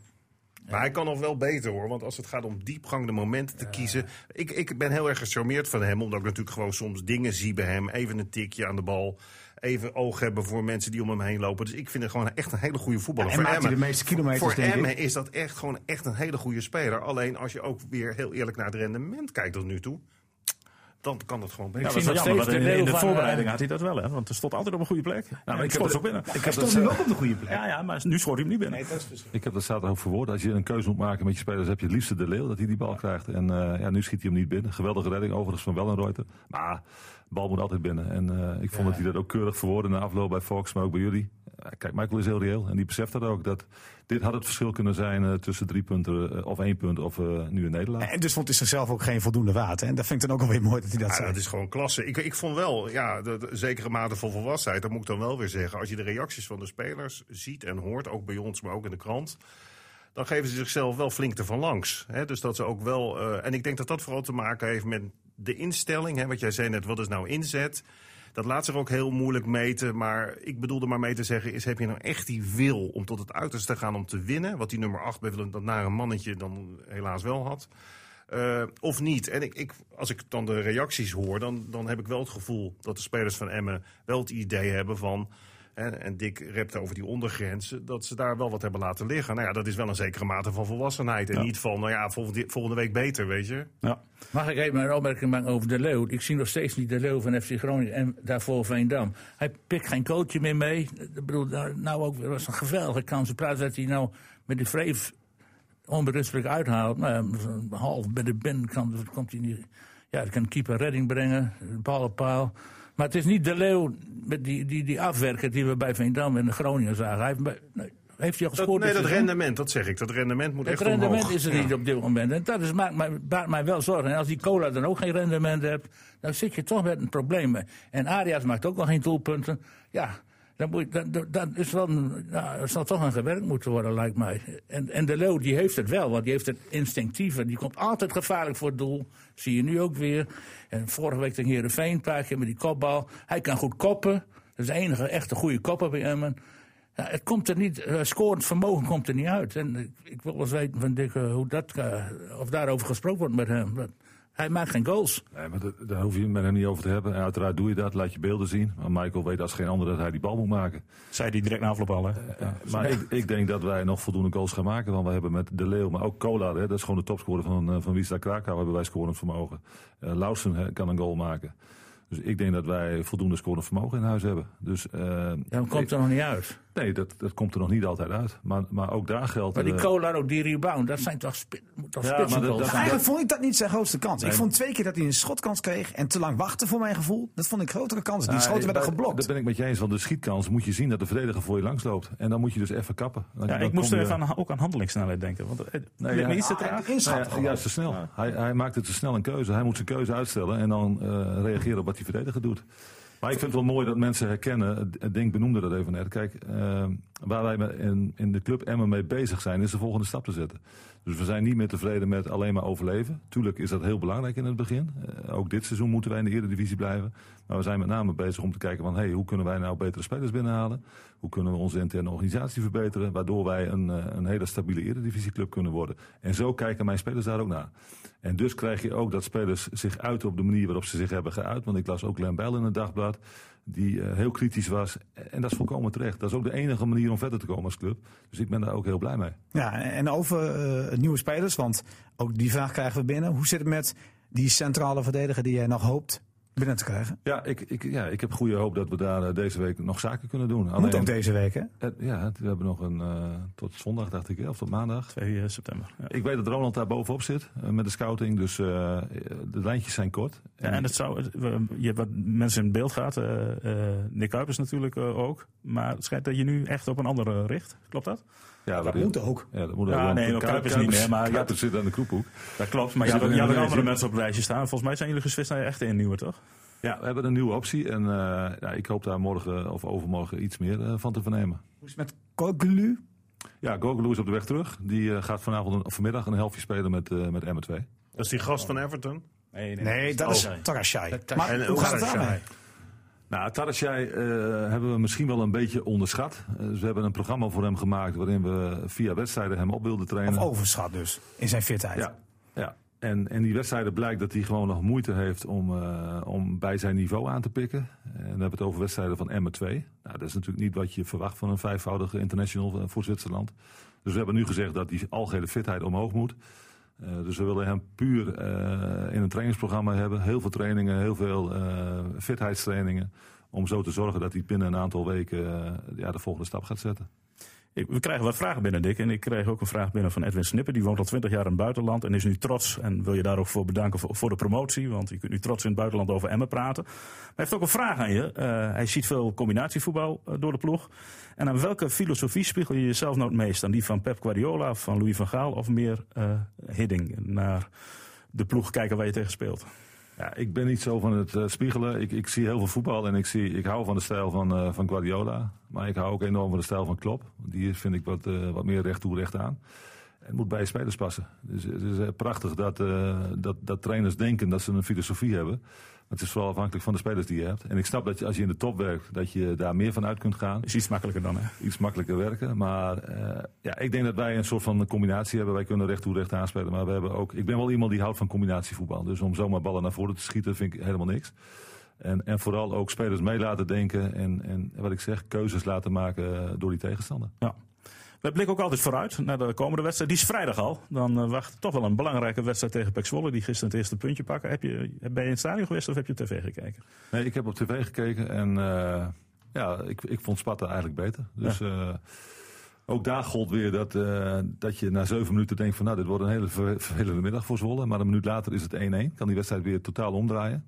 Speaker 5: Maar hij kan nog wel beter hoor. Want als het gaat om diepgang, momenten te kiezen. Ik, ik ben heel erg gecharmeerd van hem. Omdat ik natuurlijk gewoon soms dingen zie bij hem. Even een tikje aan de bal. even oog hebben voor mensen die om hem heen lopen. Dus ik vind het gewoon echt een hele goede voetballer.
Speaker 4: en
Speaker 5: voor
Speaker 4: maakt hij
Speaker 5: Emmen,
Speaker 4: de meeste kilometers,
Speaker 5: voor
Speaker 4: denk.
Speaker 5: Emmen is dat echt gewoon echt een hele goede speler. Alleen als je ook weer heel eerlijk naar het rendement kijkt tot nu toe, dan kan dat gewoon
Speaker 2: Ja,
Speaker 5: beter.
Speaker 2: dat is jammer,
Speaker 6: de
Speaker 2: in, in de voorbereiding
Speaker 6: eh,
Speaker 2: had hij dat wel, hè? Want hij stond altijd op een goede plek. Nou, maar ik
Speaker 3: dat-
Speaker 2: ook binnen.
Speaker 3: Ik
Speaker 4: Hij stond nu ook op de goede plek.
Speaker 2: Ja, ja, maar nu scoort hij hem niet binnen.
Speaker 4: Nee, dat is dus-
Speaker 3: ik heb dat zaterdag ook verwoord. Als je een keuze moet maken met je spelers, heb je het liefste de Leeuw dat hij die bal krijgt. En eh, ja, nu schiet hij hem niet binnen. Geweldige redding overigens van Wellenreuter. Maar de bal moet altijd binnen. En eh, ik vond dat hij dat ook keurig verwoordde na afloop bij Fox, maar ook bij jullie. Ja, kijk, Michael is heel reëel en die beseft dat ook. Dat dit had het verschil kunnen zijn eh, tussen drie punten eh, of één punt of eh, nu een nederlaag.
Speaker 4: En dus vond hij zichzelf ook geen voldoende waard. En dat vind ik dan ook alweer mooi dat hij dat
Speaker 5: Ja,
Speaker 4: zei.
Speaker 5: dat is gewoon klasse. Ik, ik vond wel, ja, de, de zekere mate van volwassenheid. Dat moet ik dan wel weer zeggen. Als je de reacties van de spelers ziet en hoort, ook bij ons, maar ook in de krant. Dan geven ze zichzelf wel flink ervan langs. Hè? Dus dat ze ook wel. eh, en ik denk dat dat vooral te maken heeft met de instelling. Hè? Wat jij zei net, wat is nou inzet? Dat laat zich ook heel moeilijk meten. Maar ik bedoelde maar mee te zeggen: is heb je nou echt die wil om tot het uiterste te gaan om te winnen? Wat die nummer 8 bij Willem, dat naar een mannetje dan helaas wel had. Eh, of niet. En ik, ik, als ik dan de reacties hoor, dan, dan heb ik wel het gevoel dat de spelers van Emmen wel het idee hebben van. Hè, en Dick repte over die ondergrenzen, dat ze daar wel wat hebben laten liggen. Nou ja, dat is wel een zekere mate van volwassenheid. En niet van, nou ja, volgende, volgende week beter, weet je.
Speaker 2: Ja.
Speaker 6: Mag ik even een opmerking maken over De Leeuw? Ik zie nog steeds niet De Leeuw van FC Groningen en daarvoor Veendam. Hij pikt geen coachje meer mee. Ik bedoel, nou ook, dat was een geweldige kans. In plaats dat hij nou met die vreef onberispelijk uithaalt. Nou, ja, zo'n half bij de binnenkant komt hij niet. Ja, hij kan keeper redding brengen, bal op paal. Maar het is niet De Leeuw met die, die, die afwerker die we bij Veendam en de Groningen zagen. Hij heeft, nee, heeft hij al
Speaker 5: Dat,
Speaker 6: gescoord?
Speaker 5: nee, dat rendement, dat zeg ik. Dat rendement moet
Speaker 6: Het
Speaker 5: echt
Speaker 6: rendement
Speaker 5: omhoog.
Speaker 6: is er
Speaker 5: Ja.
Speaker 6: niet op dit moment. En dat is, maakt mij, baart mij wel zorgen. En als die cola dan ook geen rendement hebt, dan zit je toch met een probleem. En Arias maakt ook nog geen doelpunten. Ja, dan moet is wel zal toch aan gewerkt moeten worden, lijkt mij. En, en de Leeuw, die heeft het wel, want die heeft het instinctieve. Die komt altijd gevaarlijk voor het doel. Zie je nu ook weer. En vorige week tegen Heerenveen, een paar keer met die kopbal. Hij kan goed koppen. Dat is de enige echte goede kopper bij Emmen. Ja, het komt er niet, eh, scorend vermogen komt er niet uit. En ik, wil wel eens weten van Dick, hoe dat, eh, of daarover gesproken wordt met hem. Hij maakt geen goals.
Speaker 3: Nee, maar dat- daar hoef je het met hem niet over te hebben. En uiteraard doe je dat, laat je beelden zien. Maar Michael weet als geen ander dat hij die bal moet maken.
Speaker 2: Zei hij direct na afloop al, hè?
Speaker 3: Ja, maar ik, ik denk dat wij nog voldoende goals gaan maken. Want we hebben met De Leeuw, maar ook Kolar, hè, dat is gewoon de topscorer van, eh, van Wisla Krakau, hebben wij scorend vermogen. Eh Lausen hè, kan een goal maken. Dus ik denk dat wij voldoende scorend vermogen in huis hebben. Dus, eh,
Speaker 6: Ja, dat komt er nog niet uit.
Speaker 3: Nee, dat, dat komt er nog niet altijd uit. Maar, maar ook daar geldt...
Speaker 6: Maar die
Speaker 3: eh,
Speaker 6: ook, die rebound, dat zijn toch, spi moet toch
Speaker 3: Ja,
Speaker 6: spitsen
Speaker 3: maar dat- dat-?
Speaker 4: Eigenlijk vond ik dat niet zijn grootste kans. Ik vond twee keer dat hij een schotkans kreeg en te lang wachten voor mijn gevoel. Dat vond ik grotere kansen. Die
Speaker 3: Ja,
Speaker 4: schoten werden geblokt.
Speaker 3: Dat ben ik met je eens. Want de schietkans moet je zien dat de verdediger voor je langs loopt. En dan moet je dus even kappen. Dan-
Speaker 2: Ja,
Speaker 3: dan
Speaker 2: ik moest er even aan, ook aan handelingssnelheid denken. Want het
Speaker 3: Nee, ja.
Speaker 2: iets te traag.
Speaker 3: Nou ja, te snel. Hij, hij maakt het te snel een keuze. Hij moet zijn keuze uitstellen en dan eh, reageren op wat die verdediger doet. Maar ik vind het wel mooi dat mensen herkennen. Ding benoemde dat even net. Kijk, eh, waar wij in, in de club Emmen mee bezig zijn, is de volgende stap te zetten. Dus we zijn niet meer tevreden met alleen maar overleven. Tuurlijk is dat heel belangrijk in het begin. Eh, ook dit seizoen moeten wij in de Eredivisie blijven. Maar we zijn met name bezig om te kijken van... Hey, hoe kunnen wij nou betere spelers binnenhalen? Hoe kunnen we onze interne organisatie verbeteren? Waardoor wij een, eh, een hele stabiele Eredivisieclub kunnen worden. En zo kijken mijn spelers daar ook naar. En dus krijg je ook dat spelers zich uiten op de manier waarop ze zich hebben geuit. Want ik las ook Glenn Bijl in het dagblad. Die eh, heel kritisch was. En dat is volkomen terecht. Dat is ook de enige manier om verder te komen als club. Dus ik ben daar ook heel blij mee.
Speaker 4: Ja, en over eh, nieuwe spelers, want ook die vraag krijgen we binnen. Hoe zit het met die centrale verdediger die jij nog hoopt binnen te krijgen?
Speaker 3: Ja, ik, ik, ja, ik heb goede hoop dat we daar eh, deze week nog zaken kunnen doen.
Speaker 4: Moet ook deze week, hè?
Speaker 3: Eh, ja, we hebben nog een eh, tot zondag, dacht ik, of tot maandag.
Speaker 2: 2 september. Ja.
Speaker 3: Ik weet dat Ronald daar bovenop zit eh, met de scouting. Dus eh, de lijntjes zijn kort.
Speaker 2: Ja, en het zou, je hebt wat mensen in beeld gehad. eh, eh, Nick Kuipers natuurlijk eh, ook. Maar het schijnt dat je nu echt op een andere richt. Klopt dat?
Speaker 3: ja,
Speaker 4: Dat moet ook.
Speaker 3: Ja, dat moet
Speaker 2: Ja,
Speaker 3: ook,
Speaker 2: nee, maar Kuipers niet meer, maar ja,
Speaker 3: Kuipers zit aan de kroephoek.
Speaker 2: Dat klopt. Maar
Speaker 3: Ja,
Speaker 2: je had ook andere mensen op het lijstje staan. Volgens mij zijn jullie geswitcht naar je echte innieuwer, toch?
Speaker 3: Ja, we hebben een nieuwe optie. En eh, ja, ik hoop daar morgen of overmorgen iets meer eh, van te vernemen.
Speaker 4: Hoe is het met Koglu?
Speaker 3: Ja, Gogolou is op de weg terug. Die eh, gaat vanavond een- of vanmiddag een helftje spelen met, eh met Emmen 2.
Speaker 5: Dat is die gast van Everton.
Speaker 2: Nee,
Speaker 4: Nee, dat is Tarashai. Maar
Speaker 5: En
Speaker 4: hoe gaat het daarmee?
Speaker 3: Nou, Tarasjai eh hebben we misschien wel een beetje onderschat. Dus we hebben een programma voor hem gemaakt waarin we via wedstrijden hem op wilden trainen.
Speaker 4: Of overschat dus, in zijn fitheid.
Speaker 3: Ja, ja. En, en die wedstrijden blijkt dat hij gewoon nog moeite heeft om, uh, om bij zijn niveau aan te pikken. En dan hebben we het over wedstrijden van Emmen 2. Nou, dat is natuurlijk niet wat je verwacht van een vijfvoudige international voor Zwitserland. Dus we hebben nu gezegd dat die algehele fitheid omhoog moet. Uh, dus we willen hem puur in een trainingsprogramma hebben. Heel veel trainingen, heel veel fitheidstrainingen. Om zo te zorgen dat hij binnen een aantal weken ja, de volgende stap gaat zetten.
Speaker 2: We krijgen wat vragen binnen, Dick. En ik kreeg ook een vraag binnen van Edwin Snipper. Die woont al twintig jaar in het buitenland en is nu trots. En wil je daar ook voor bedanken voor, de promotie. Want je kunt nu trots in het buitenland over Emmen praten. Maar hij heeft ook een vraag aan je. Uh, hij ziet veel combinatievoetbal uh, door de ploeg. En aan welke filosofie spiegel je jezelf nou het meest? Aan die van Pep Guardiola, van Louis van Gaal of meer uh, Hidding? Naar de ploeg kijken waar je tegen speelt.
Speaker 3: Ja, ik ben niet zo van het uh, spiegelen. Ik, ik zie heel veel voetbal en ik, zie, ik hou van de stijl van, uh, van Guardiola. Maar ik hou ook enorm van de stijl van Klopp. Die vind ik wat, uh, wat meer recht toe, recht aan. Het moet bij spelers passen. Dus het is prachtig dat, dat, dat trainers denken dat ze een filosofie hebben. Het is vooral afhankelijk van de spelers die je hebt. En ik snap dat je, als je in de top werkt, dat je daar meer van uit kunt gaan.
Speaker 2: Is iets makkelijker dan, hè?
Speaker 3: Iets makkelijker werken. Maar uh, ja, ik denk dat wij een soort van combinatie hebben. Wij kunnen recht toe recht aanspelen. Maar we hebben ook. Ik ben wel iemand die houdt van combinatievoetbal. Dus om zomaar ballen naar voren te schieten vind ik helemaal niks. En, en vooral ook spelers mee laten denken. En, en wat ik zeg, keuzes laten maken door die tegenstander.
Speaker 2: Ja. We blikken ook altijd vooruit naar de komende wedstrijd. Die is vrijdag al. Dan uh, wacht toch wel een belangrijke wedstrijd tegen Pek Zwolle. Die gisteren het eerste puntje pakken. Heb je, ben je in het stadion geweest of heb je op tv gekeken?
Speaker 3: Nee, ik heb op tv gekeken. En uh, ja, ik, ik vond Sparta eigenlijk beter. Dus ja. uh, ook daar gold weer dat, dat je na zeven minuten denkt van... nou, dit wordt een hele vervelende middag voor Zwolle. Maar een minuut later is het 1-1. Kan die wedstrijd weer totaal omdraaien.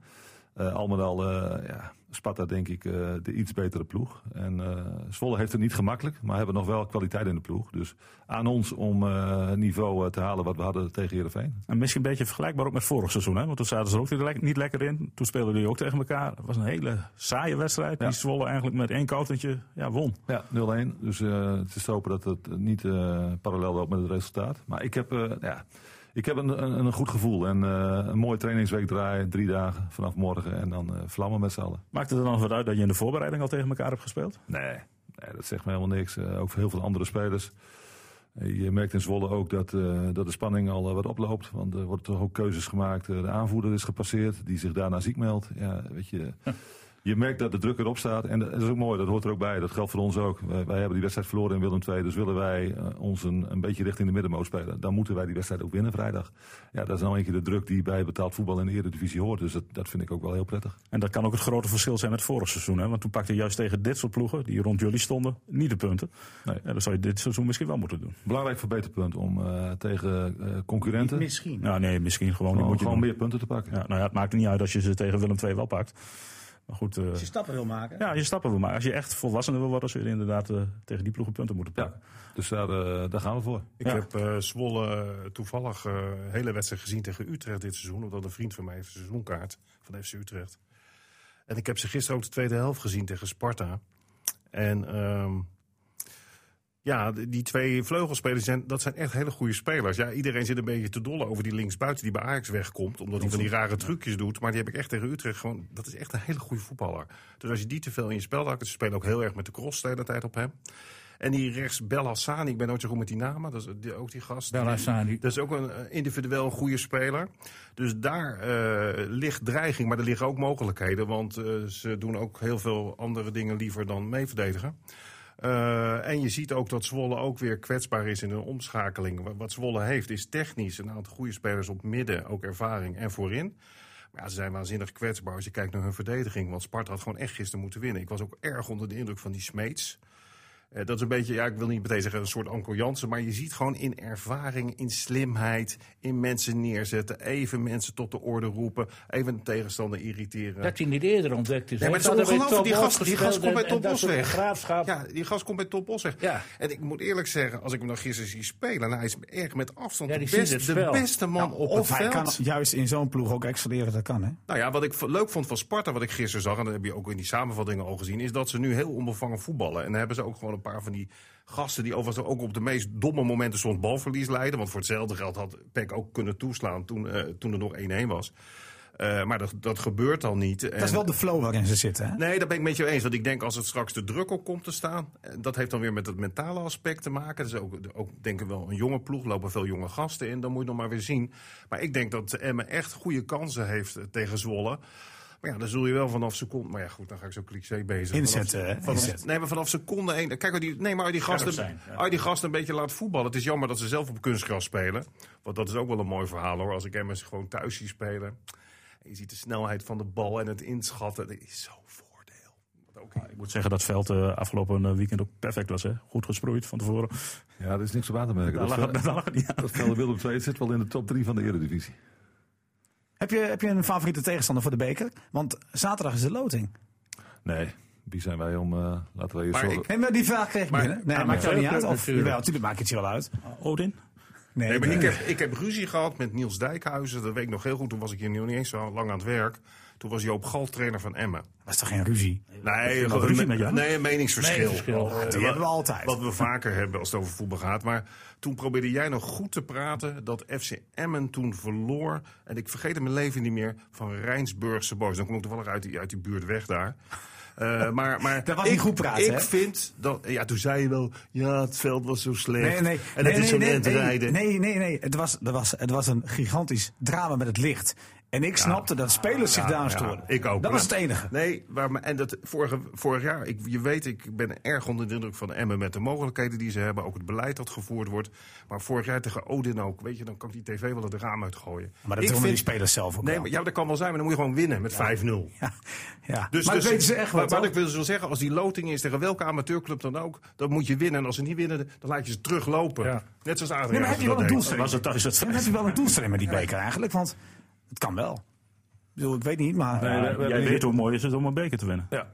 Speaker 3: al met al, ja Sparta denk ik uh, de iets betere ploeg. En uh, Zwolle heeft het niet gemakkelijk, maar hebben nog wel kwaliteit in de ploeg. Dus aan ons om het niveau te halen wat we hadden tegen Heerenveen.
Speaker 2: En misschien een beetje vergelijkbaar ook met vorig seizoen. Hè? Want toen zaten ze er ook niet lekker in. Toen speelden die ook tegen elkaar. Het was een hele saaie wedstrijd. Ja. Die Zwolle eigenlijk met één countertje ja, won.
Speaker 3: Ja, 0-1. Dus het is te hopen dat het niet parallel loopt met het resultaat. Maar ik heb... ja, ik heb een, een, een goed gevoel en uh, een mooie trainingsweek draaien. Drie dagen vanaf morgen en dan uh, vlammen met z'n allen.
Speaker 2: Maakt het er dan wat uit dat je in de voorbereiding al tegen elkaar hebt gespeeld?
Speaker 3: Nee, nee dat zegt me helemaal niks. Uh, ook voor heel veel andere spelers. Je merkt in Zwolle ook dat, dat de spanning al wat oploopt. Want er worden toch ook keuzes gemaakt. de aanvoerder is gepasseerd, die zich daarna ziek meldt. Ja, weet je je merkt dat de druk erop staat. En dat is ook mooi, dat hoort er ook bij. Dat geldt voor ons ook. Wij, wij hebben die wedstrijd verloren in Willem II. Dus willen wij uh, ons een, een beetje richting de middenmoot spelen. Dan moeten wij die wedstrijd ook winnen vrijdag. Ja, dat is nou een keer de druk die bij betaald voetbal in de Eredivisie hoort. Dus dat, dat vind ik ook wel heel prettig.
Speaker 2: En dat kan ook het grote verschil zijn met vorig seizoen. Hè? Want toen pakte je juist tegen dit soort ploegen, die rond jullie stonden, niet de punten. Nee. Ja, dat zou je dit seizoen misschien wel moeten doen.
Speaker 3: Belangrijk verbeterpunt om uh, tegen uh, concurrenten...
Speaker 4: Misschien.
Speaker 2: Nou nee, misschien gewoon...
Speaker 3: Gewoon,
Speaker 2: moet je
Speaker 3: gewoon meer punten te pakken.
Speaker 2: Ja, nou ja, het maakt er niet uit als je ze tegen Willem II wel pakt. Maar goed, uh,
Speaker 4: als je stappen wil maken.
Speaker 2: Ja, als je stappen wil maken. Als je echt volwassener wil worden, zul je inderdaad uh, tegen die ploegen punten moeten pakken.
Speaker 3: Ja, dus daar, uh, daar gaan we voor.
Speaker 5: Ik ja. heb Zwolle toevallig een hele wedstrijd gezien tegen Utrecht dit seizoen. Omdat een vriend van mij heeft een seizoenkaart van FC Utrecht. En ik heb ze gisteren ook de tweede helft gezien tegen Sparta. En um, ja, die twee vleugelspelers, zijn, dat zijn echt hele goede spelers. Ja, iedereen zit een beetje te dollen over die linksbuiten die bij Ajax wegkomt. Omdat hij van die rare trucjes doet. Maar die heb ik echt tegen Utrecht gewoon... Dat is echt een hele goede voetballer. Dus als je die te veel in je spel hakt... Ze spelen ook heel erg met de cross de hele tijd op hem. En die rechts Belhassani, ik ben nooit zo goed met die namen. Dat is die, ook die gast.
Speaker 6: Belhassani.
Speaker 5: Dat is ook een uh, individueel goede speler. Dus daar uh, ligt dreiging, maar er liggen ook mogelijkheden. Want uh, ze doen ook heel veel andere dingen liever dan meeverdedigen. Uh, en je ziet ook dat Zwolle ook weer kwetsbaar is in een omschakeling. Wat Zwolle heeft is technisch een aantal goede spelers op midden, ook ervaring en voorin. Maar ze zijn waanzinnig kwetsbaar als je kijkt naar hun verdediging. Want Sparta had gewoon echt gisteren moeten winnen. Ik was ook erg onder de indruk van die Smeets. Uh, dat is een beetje, ja, ik wil niet meteen zeggen een soort Anko Jansen, maar je ziet gewoon in ervaring, in slimheid, in mensen neerzetten, even mensen tot de orde roepen, even een tegenstander irriteren.
Speaker 6: Dat hij niet eerder ontdekt is.
Speaker 5: Nee, maar het is ongelooflijk, die gast, die gast komt bij Top Bos weg.
Speaker 6: Graafschap.
Speaker 5: Ja, die gast komt bij Top Bos weg.
Speaker 6: Ja.
Speaker 5: En ik moet eerlijk zeggen, als ik hem nog gisteren zie spelen, nou, hij is erg met afstand ja, de, best, de beste man nou, op
Speaker 4: of
Speaker 5: het
Speaker 4: hij
Speaker 5: veld.
Speaker 4: kan juist in zo'n ploeg ook excelleren, dat kan hè?
Speaker 5: Nou ja, wat ik leuk vond van Sparta, wat ik gisteren zag, en dat heb je ook in die samenvattingen al gezien, is dat ze nu heel onbevangen voetballen. En dan hebben ze ook gewoon een paar van die gasten die overigens ook op de meest domme momenten soms balverlies leiden. Want voor hetzelfde geld had Peck ook kunnen toeslaan toen, uh, toen er nog 1-1 was. Eh, maar dat, dat gebeurt al niet.
Speaker 4: Dat is wel de flow waarin ze zitten. Hè?
Speaker 5: Nee, daar ben ik met je eens. Want ik denk als het straks de druk op komt te staan. eh, Dat heeft dan weer met het mentale aspect te maken. Dat is ook, ook denk ik wel een jonge ploeg. lopen veel jonge gasten in. Dan moet je nog maar weer zien. Maar ik denk dat Emmen echt goede kansen heeft eh, tegen Zwolle. Maar ja, dan zul je wel vanaf seconde. Maar ja, goed, dan ga ik zo cliché bezig.
Speaker 4: Inzetten,
Speaker 5: Vanaf-
Speaker 4: hè?
Speaker 5: vanaf-. Nee, maar vanaf seconde één. Kijk, die, nee, maar die, gasten,
Speaker 2: zijn, ja.
Speaker 5: als die gasten een beetje laat voetballen. Het is jammer dat ze zelf op kunstgras spelen. Want dat is ook wel een mooi verhaal hoor. Als ik Emmen gewoon thuis zie spelen. En je ziet de snelheid van de bal en het inschatten. Dat is zo'n voordeel. Ook
Speaker 2: Ik moet zeggen dat veld eh, afgelopen eh, weekend ook perfect was. Hè? Goed gesproeid van tevoren.
Speaker 3: Ja, er is niks op aan te merken.
Speaker 2: Daar
Speaker 3: Dat,
Speaker 2: lag, daar lag aan.
Speaker 3: dat veld Willem II zit wel in de top 3 van de Eredivisie.
Speaker 4: Heb, je, heb je een favoriete tegenstander voor de beker? Want zaterdag is de loting.
Speaker 3: Nee, wie zijn wij om... eh, laten we eerst
Speaker 5: Maar
Speaker 3: zo-
Speaker 5: ik-
Speaker 4: Nee, die vraag kreeg ik
Speaker 5: Maar-
Speaker 4: binnen. Nee, maakt jou
Speaker 6: maar
Speaker 4: niet uit. Of,
Speaker 6: natuurlijk.
Speaker 4: jawel, natuurlijk maakt het je wel uit.
Speaker 2: Odin?
Speaker 4: Nee,
Speaker 5: Nee, maar
Speaker 4: nee.
Speaker 5: ik heb, ik heb ruzie gehad met Niels Dijkhuizen. Dat weet ik nog heel goed. Toen was ik hier nog niet eens zo lang aan het werk. Toen was Joop Gal trainer van Emmen.
Speaker 4: Dat is toch geen ruzie?
Speaker 5: Nee, gewoon
Speaker 2: ruzie
Speaker 5: een-
Speaker 2: met jou?
Speaker 5: nee een meningsverschil.
Speaker 6: Ja,
Speaker 4: die
Speaker 5: wat-
Speaker 4: hebben we altijd.
Speaker 5: Wat we vaker hebben als het over voetbal gaat. Maar toen probeerde jij nog goed te praten dat FC Emmen toen verloor. En ik vergeet in mijn leven niet meer van Rijnsburgse boys. Dan kom ik toevallig uit die, uit die buurt weg daar. Eh, maar, maar
Speaker 4: Dat was
Speaker 5: ik,
Speaker 4: niet goed praten,
Speaker 5: Ik
Speaker 4: hè?
Speaker 5: vind dat. Ja, toen zei je wel. Ja, het veld was zo slecht.
Speaker 4: Nee, nee.
Speaker 5: En
Speaker 4: nee,
Speaker 5: het is
Speaker 4: nee,
Speaker 5: zo'n
Speaker 4: nee,
Speaker 5: end
Speaker 4: nee,
Speaker 5: rijden.
Speaker 4: Nee, nee, nee. Het was, er was, het was een gigantisch drama met het licht. En ik snapte dat spelers zich daar aan
Speaker 5: Ja,
Speaker 4: stoorden.
Speaker 5: ik ook.
Speaker 4: Dat was het enige.
Speaker 5: Nee, waar, me- en dat vorige, vorig jaar, ik, je weet, ik ben erg onder de indruk van Emmen met de mogelijkheden die ze hebben. Ook het beleid dat gevoerd wordt. Maar vorig jaar tegen Odin ook, weet je, dan kan ik die tv wel het raam uitgooien.
Speaker 4: Maar dat
Speaker 5: ik
Speaker 4: doen die spelers zelf ook
Speaker 5: Nee,
Speaker 4: wel.
Speaker 5: maar, ja, dat kan wel zijn, maar dan moet je gewoon winnen met 5-0.
Speaker 4: Ja, ja.
Speaker 5: Dus,
Speaker 4: maar
Speaker 5: dus,
Speaker 4: dat weten ze echt
Speaker 5: wat,
Speaker 4: wat.
Speaker 5: ik wil zo zeggen, als die loting is tegen welke amateurclub dan ook, dan moet je winnen. En als ze niet winnen, dan laat je ze teruglopen.
Speaker 6: Ja.
Speaker 5: Net zoals Adriaan.
Speaker 4: Nee, maar heb je
Speaker 5: dat
Speaker 4: wel een
Speaker 5: deed.
Speaker 4: doelstelling?
Speaker 2: Was het thuis het
Speaker 4: Dan heb je wel een doelstelling met die beker eigenlijk. Want het kan wel. Ik, bedoel, ik weet niet, maar...
Speaker 3: Nee, we- we hebben
Speaker 2: Jij weet hoe mooi is het om een beker te winnen.
Speaker 3: Ja,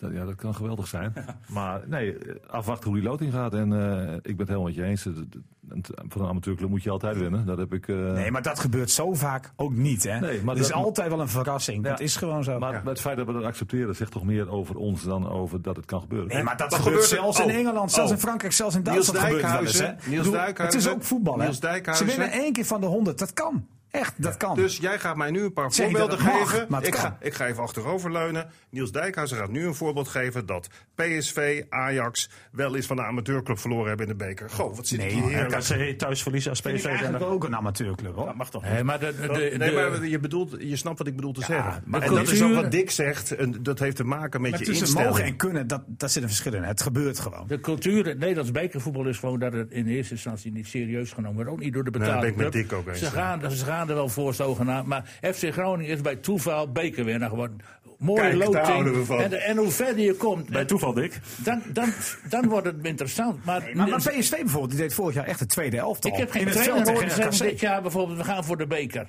Speaker 3: dat, ja, dat kan geweldig zijn. Maar nee, eh, afwachten hoe die loting gaat. En eh, ik ben het helemaal met je eens. Het- het- het- Voor een amateurclub moet je altijd winnen. Dat heb ik... eh,
Speaker 4: Nee, maar dat gebeurt zo vaak ook niet. Hè?
Speaker 3: Nee, maar
Speaker 4: het is
Speaker 3: dat-
Speaker 4: altijd wel een verrassing.
Speaker 3: Ja.
Speaker 4: Dat is gewoon zo.
Speaker 3: Maar het feit dat we dat accepteren zegt toch meer over ons dan over dat het kan gebeuren.
Speaker 4: Nee, maar dat gebeurt
Speaker 5: gebeurt
Speaker 4: zelfs in. Engeland, zelfs
Speaker 5: Oh.
Speaker 4: in Frankrijk, zelfs in
Speaker 5: Niels
Speaker 4: Duitsland gebeurt het wel eens. Hè?
Speaker 5: Dijkhuizen, Niels
Speaker 4: Ik bedoel,
Speaker 5: Dijkhuizen,
Speaker 4: Het is ook voetbal. Hè?
Speaker 5: Niels Dijkhuizen.
Speaker 4: Ze winnen één keer van de honderd. Dat kan. Echt, dat kan.
Speaker 5: Dus jij gaat mij nu een paar
Speaker 4: Zeg
Speaker 5: voorbeelden
Speaker 4: dat mag,
Speaker 5: geven.
Speaker 4: maar het
Speaker 5: ik, ga, ik ga even achteroverleunen. Niels Dijkhuizen gaat nu een voorbeeld geven dat PSV, Ajax wel eens van de amateurclub verloren hebben in de beker. Goh, wat zit
Speaker 4: Nee,
Speaker 5: hier heerlijk.
Speaker 2: RKC thuis verliezen als PSV.
Speaker 4: eigenlijk ook een amateurclub. Hoor.
Speaker 2: Dat mag toch
Speaker 6: Nee, maar de, de, de,
Speaker 5: Nee, maar je, bedoelt, je snapt wat ik bedoel te zeggen.
Speaker 6: de
Speaker 5: en dat is ook wat Dick zegt. En dat heeft te maken met
Speaker 4: Maar
Speaker 5: je
Speaker 4: tussen
Speaker 5: instelling.
Speaker 4: mogen en kunnen, dat, dat zit een verschil in. Het gebeurt gewoon.
Speaker 6: de cultuur, het Nederlands bekervoetbal is gewoon dat het in eerste instantie niet serieus genomen wordt. Ook niet door de
Speaker 5: daar
Speaker 6: betaalde
Speaker 5: ben ik met. Dick ook eens,
Speaker 6: Ze gaan, ze gaan er wel voor zogenaamd. Maar FC Groningen is bij toeval bekerwinnaar geworden. Mooie
Speaker 5: Kijk,
Speaker 6: loting.
Speaker 5: houden we van.
Speaker 6: En, en hoe verder je komt,
Speaker 2: Bij toeval, Dick.
Speaker 6: dan, dan, dan wordt het interessant. Maar,
Speaker 4: Maar, maar PSV bijvoorbeeld, die deed vorig jaar echt de tweede elftal.
Speaker 6: ik heb geen trainer horen zeggen dit jaar bijvoorbeeld, we gaan voor de beker.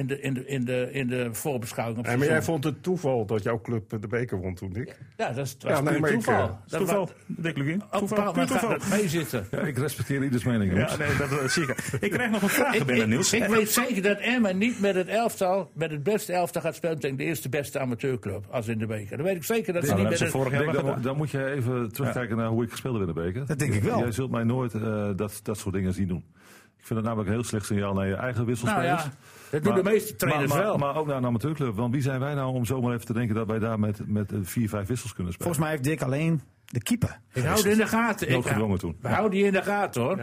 Speaker 6: In de, in de, in de, in de voorbeschouwing op
Speaker 5: Nee, maar jij vond het toeval dat jouw club de beker won toen, Dick.
Speaker 6: Ja, dat is, dat
Speaker 5: Ja,
Speaker 6: was
Speaker 5: nee,
Speaker 6: puur
Speaker 5: maar ik,
Speaker 6: toeval.
Speaker 5: eh,
Speaker 6: dat
Speaker 2: Toeval.
Speaker 6: was-
Speaker 2: Dick Lugin.
Speaker 6: Een
Speaker 2: Toeval.
Speaker 6: gaat
Speaker 2: toeval.
Speaker 6: meezitten.
Speaker 3: Ja, ik respecteer ieders mening.
Speaker 2: Ja, nee, dat zie ik. Ik krijg nog een vraag
Speaker 6: Ik,
Speaker 2: binnen,
Speaker 6: ik,
Speaker 2: Niels.
Speaker 6: ik weet zeker dat Emma niet met het elftal, met het beste elftal gaat spelen tegen de eerste beste amateurclub als in de beker. Dan weet ik zeker dat ze
Speaker 2: Nou,
Speaker 6: niet met
Speaker 2: vorig jaar
Speaker 3: Ik dan moet je even terugkijken naar hoe ik gespeeld heb in de beker.
Speaker 4: Dat denk ik wel.
Speaker 3: Jij zult mij nooit eh, dat, dat soort dingen zien doen. Ik vind het namelijk een heel slecht signaal naar je eigen
Speaker 6: Nou
Speaker 3: wisselspelers.
Speaker 6: ja, dat doen de meeste trainers
Speaker 3: maar, maar,
Speaker 6: wel.
Speaker 3: Maar ook naar een amateurclub. Want wie zijn wij nou om zomaar even te denken dat wij daar met, met eh, vier, vijf wissels kunnen spelen?
Speaker 4: Volgens mij heeft Dick alleen de keeper.
Speaker 6: ik hou het in de gaten. Ik,
Speaker 3: Noodgedwongen toen.
Speaker 6: we houden die in de gaten hoor.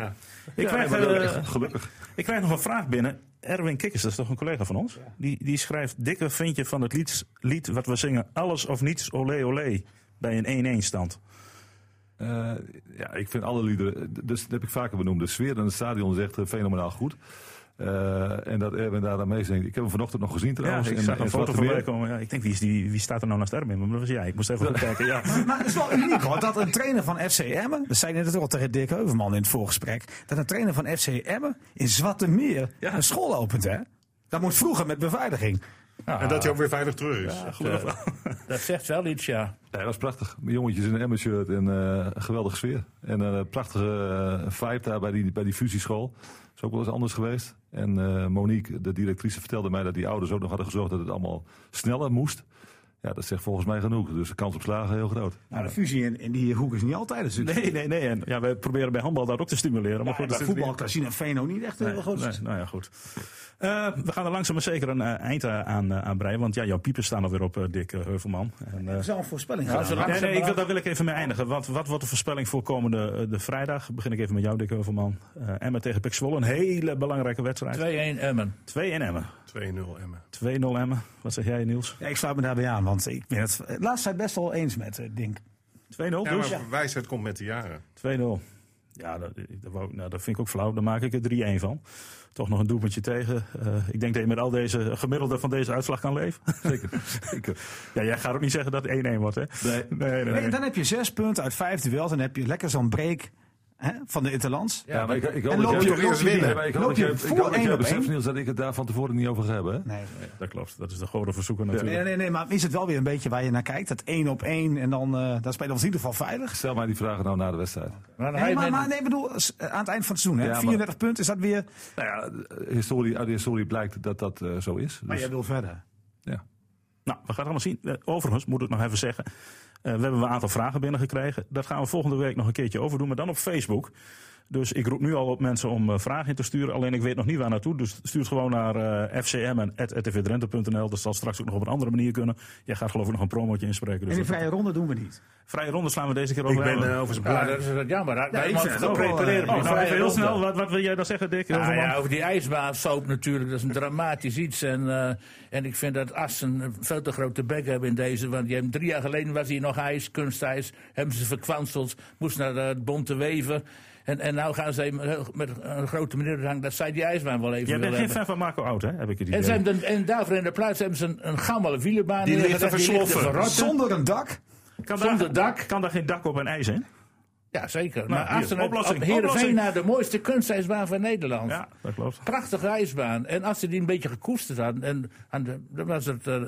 Speaker 2: Ik krijg, eh,
Speaker 3: gelukkig.
Speaker 2: ik krijg nog een vraag binnen. Erwin Kikkers, dat is toch een collega van ons? Die, die schrijft, dikke vind je van het lied, lied wat we zingen... Alles of niets, olé olé, bij een 1-1 stand.
Speaker 3: Eh, ja, ik vind alle liederen, dus dat heb ik vaker benoemd. De sfeer in het stadion is echt fenomenaal goed. Eh, en dat Erwin daar aan meezingt. Ik heb hem vanochtend nog gezien
Speaker 2: Ja,
Speaker 3: trouwens.
Speaker 2: ik
Speaker 3: in-
Speaker 2: zag een foto
Speaker 3: Zwarte
Speaker 2: voorbij
Speaker 3: Meer.
Speaker 2: komen. Ja, ik denk, wie, is die, wie staat er nou naast Erwin? Maar dat was jij. Ik moest even goed kijken. Ja.
Speaker 4: Maar het is wel uniek hoor, dat een trainer van FC Emmen, dat zei je net al tegen Dirk Heuvelman in het voorgesprek, dat een trainer van FC Emmen in Zwarte Meer
Speaker 2: Ja.
Speaker 4: een school opent hè. Dat moet vroeger met beveiliging.
Speaker 5: En dat hij ook weer veilig terug is.
Speaker 6: Dat zegt wel iets, ja.
Speaker 3: Ja, dat is prachtig. Jongetjes in een Emmen-shirt en eh, een geweldige sfeer. En een eh, prachtige eh, vibe daar bij die, bij die fusieschool. is ook wel eens anders geweest. En eh, Monique, de directrice, vertelde mij dat die ouders ook nog hadden gezorgd dat het allemaal sneller moest. Ja, dat zegt volgens mij genoeg. Dus de kans op slagen heel groot.
Speaker 4: Nou, de fusie in, in die hoek is niet altijd een succes.
Speaker 2: Nee, nee, nee. En ja, we proberen bij handbal dat ook te stimuleren. Maar goed,
Speaker 4: bij voetbal kan zien Veno niet echt heel
Speaker 2: Nee,
Speaker 4: groot
Speaker 2: nee, nou ja, goed. Eh, we gaan er langzaam maar zeker een eh, eind eh, aan, eh, aan breien. Want ja, jouw piepen staan alweer op, eh, Dick eh, Heuvelman. En, eh,
Speaker 4: Ik zou een voorspelling
Speaker 6: Ja,
Speaker 4: gaan
Speaker 2: nee, nee, ik wil, daar wil ik even mee eindigen. Wat, wat wordt de voorspelling voor komende eh, de vrijdag? Begin ik even met jou, Dick Heuvelman. Eh Emmen tegen Pek Zwolle. Een hele belangrijke wedstrijd.
Speaker 6: 2-1 Emmen.
Speaker 2: 2 in Emmen.
Speaker 5: 2-0 Emmen.
Speaker 2: 2-0 Emmen. Wat zeg jij, Niels? 2-0
Speaker 4: Ja, ik sluit me daarbij aan, want ik ben het de laatste tijd best wel eens met uh, Dink.
Speaker 5: Ja,
Speaker 2: dus?
Speaker 5: maar wijsheid komt met de jaren.
Speaker 2: 2-0. Ja, dat, dat, nou, dat vind ik ook flauw. Daar maak ik er 3-1 van. Toch nog een doelpuntje tegen. Eh, ik denk dat je met al deze gemiddelde van deze uitslag kan leven.
Speaker 3: Zeker. Zeker.
Speaker 2: Ja, jij gaat ook niet zeggen dat het 1-1 wordt, hè?
Speaker 3: Nee.
Speaker 2: nee, nee.
Speaker 4: Nee,
Speaker 2: nee.
Speaker 4: dan heb je zes punten uit vijf duels. Dan heb je lekker zo'n break hè, van de Interlands.
Speaker 3: Ja, maar ik, ik hoop
Speaker 4: En
Speaker 3: dat
Speaker 4: loop je- je
Speaker 3: Nee, hoop
Speaker 4: loop
Speaker 3: dat
Speaker 4: je voor
Speaker 3: dat
Speaker 4: één op één?
Speaker 3: Niels, dat ik het daar van tevoren niet over ga hebben. hè?
Speaker 4: Nee.
Speaker 2: Dat klopt. Dat is de goden verzoeken
Speaker 4: Nee,
Speaker 2: natuurlijk.
Speaker 4: nee, nee, maar is het wel weer een beetje waar je naar kijkt? Dat één op één en dan, eh dan spelen we ons in ieder geval veilig.
Speaker 3: Stel mij die vragen nou na de wedstrijd.
Speaker 6: Maar
Speaker 4: Nee, maar, nee, ik bedoel, s- aan het eind van het seizoen, hè?
Speaker 3: Ja, maar-
Speaker 4: 34 punten, is dat weer...
Speaker 3: Nou ja, historie, uit de historie blijkt dat dat eh, zo is.
Speaker 4: Maar
Speaker 3: Dus,
Speaker 4: jij wil verder.
Speaker 3: ja.
Speaker 2: Nou, we gaan het allemaal zien. Eh, Overigens moet ik nog even zeggen. Eh, we hebben een aantal vragen binnengekregen. Dat gaan we volgende week nog een keertje overdoen, maar dan op Facebook. Dus ik roep nu al op mensen om eh, vragen in te sturen. Alleen ik weet nog niet waar naartoe. Dus stuur het gewoon naar uh, fcm.rtvdrenthe.nl. Dat zal straks ook nog op een andere manier kunnen. Jij gaat geloof ik nog een promotje inspreken. Dus
Speaker 4: En die vrije ronde doen we niet.
Speaker 2: vrije ronde slaan we deze keer
Speaker 5: Ik
Speaker 2: over.
Speaker 5: ben
Speaker 2: Ellen.
Speaker 5: eh, overigens
Speaker 6: Ja,
Speaker 5: blij.
Speaker 6: dat is wat jammer. Daar
Speaker 4: Ja, ik het ook eh,
Speaker 2: Oh, nou, even heel snel. Wat, wat wil jij dan zeggen, Dick?
Speaker 6: Ja,
Speaker 2: Heuvelman?
Speaker 6: ja, over die ijsbaansoap natuurlijk, dat is een dramatisch iets. En, eh, en ik vind dat Assen een veel te grote bek hebben in deze. Want die hebben, drie jaar geleden was hier nog ijs, kunstijs. Hebben ze verkwanseld, moest naar eh, het bonte weven. En, en nou gaan ze met, met een grote meneer hangen dat zij die ijsbaan wel even
Speaker 2: Jij bent geen fan van Marco Oud, hè? Heb ik het idee.
Speaker 6: En, ze hebben, en daarvoor in de plaats hebben ze een, een gammele wielerbaan
Speaker 5: Die ligt te versloffen.
Speaker 6: verrotten.
Speaker 4: Zonder een dak.
Speaker 2: kan
Speaker 6: zonder
Speaker 2: daar,
Speaker 6: dak.
Speaker 2: Kan daar geen dak op en ijs in?
Speaker 6: Ja, zeker.
Speaker 2: Nou,
Speaker 6: maar
Speaker 2: oplossing,
Speaker 6: Heerenveen
Speaker 2: oplossing.
Speaker 6: naar de mooiste kunstijsbaan van Nederland.
Speaker 2: Ja, dat klopt.
Speaker 6: Prachtige ijsbaan. En als ze die een beetje gekoesterd hadden, en, dan was het eh,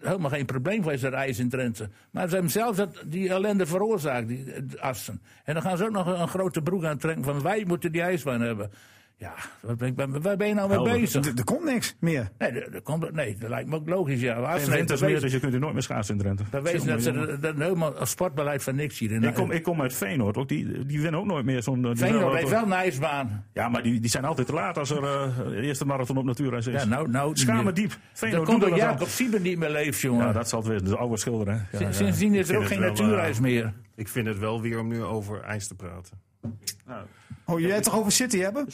Speaker 6: helemaal geen probleem geweest, dat ijs in Drenthe. Maar ze hebben zelf dat, die ellende veroorzaakt, die eh, Assen. En dan gaan ze ook nog een, een grote broek aantrekken van wij moeten die ijsbaan hebben. Ja, waar ben, ik- waar ben je nou mee
Speaker 2: Helder.
Speaker 6: bezig?
Speaker 4: Er, er komt niks meer.
Speaker 6: Nee, dat, dat, komt, nee, dat lijkt me ook logisch. Ja. Assen
Speaker 2: En
Speaker 6: heeft
Speaker 2: winters meer, dus je kunt er nooit meer schaatsen in Drenthe.
Speaker 6: bewezen dat ze er- dat helemaal een sportbeleid van niks hier.
Speaker 2: Ik kom, ik kom uit Feyenoord, ook die, die winnen ook nooit meer zo'n... die
Speaker 6: Feyenoord heeft wel een ijsbaan.
Speaker 2: Ja, maar die, die zijn altijd te laat als er eh, de eerste marathon op natuurreis is.
Speaker 6: Ja, nou, nou,
Speaker 2: Schamen diep.
Speaker 6: Dat
Speaker 2: Feyenoord
Speaker 6: komt door
Speaker 2: er
Speaker 6: Jacob Sieber niet meer leeft, jongen.
Speaker 2: Ja, dat zal het weer. De oude schilder, hè. Ja, ja.
Speaker 6: Sinds- Sindsdien is er ook geen natuurreis
Speaker 5: eh,
Speaker 6: meer.
Speaker 5: Ik vind het wel weer om nu over ijs te praten.
Speaker 4: Oh, jij het toch over City hebben?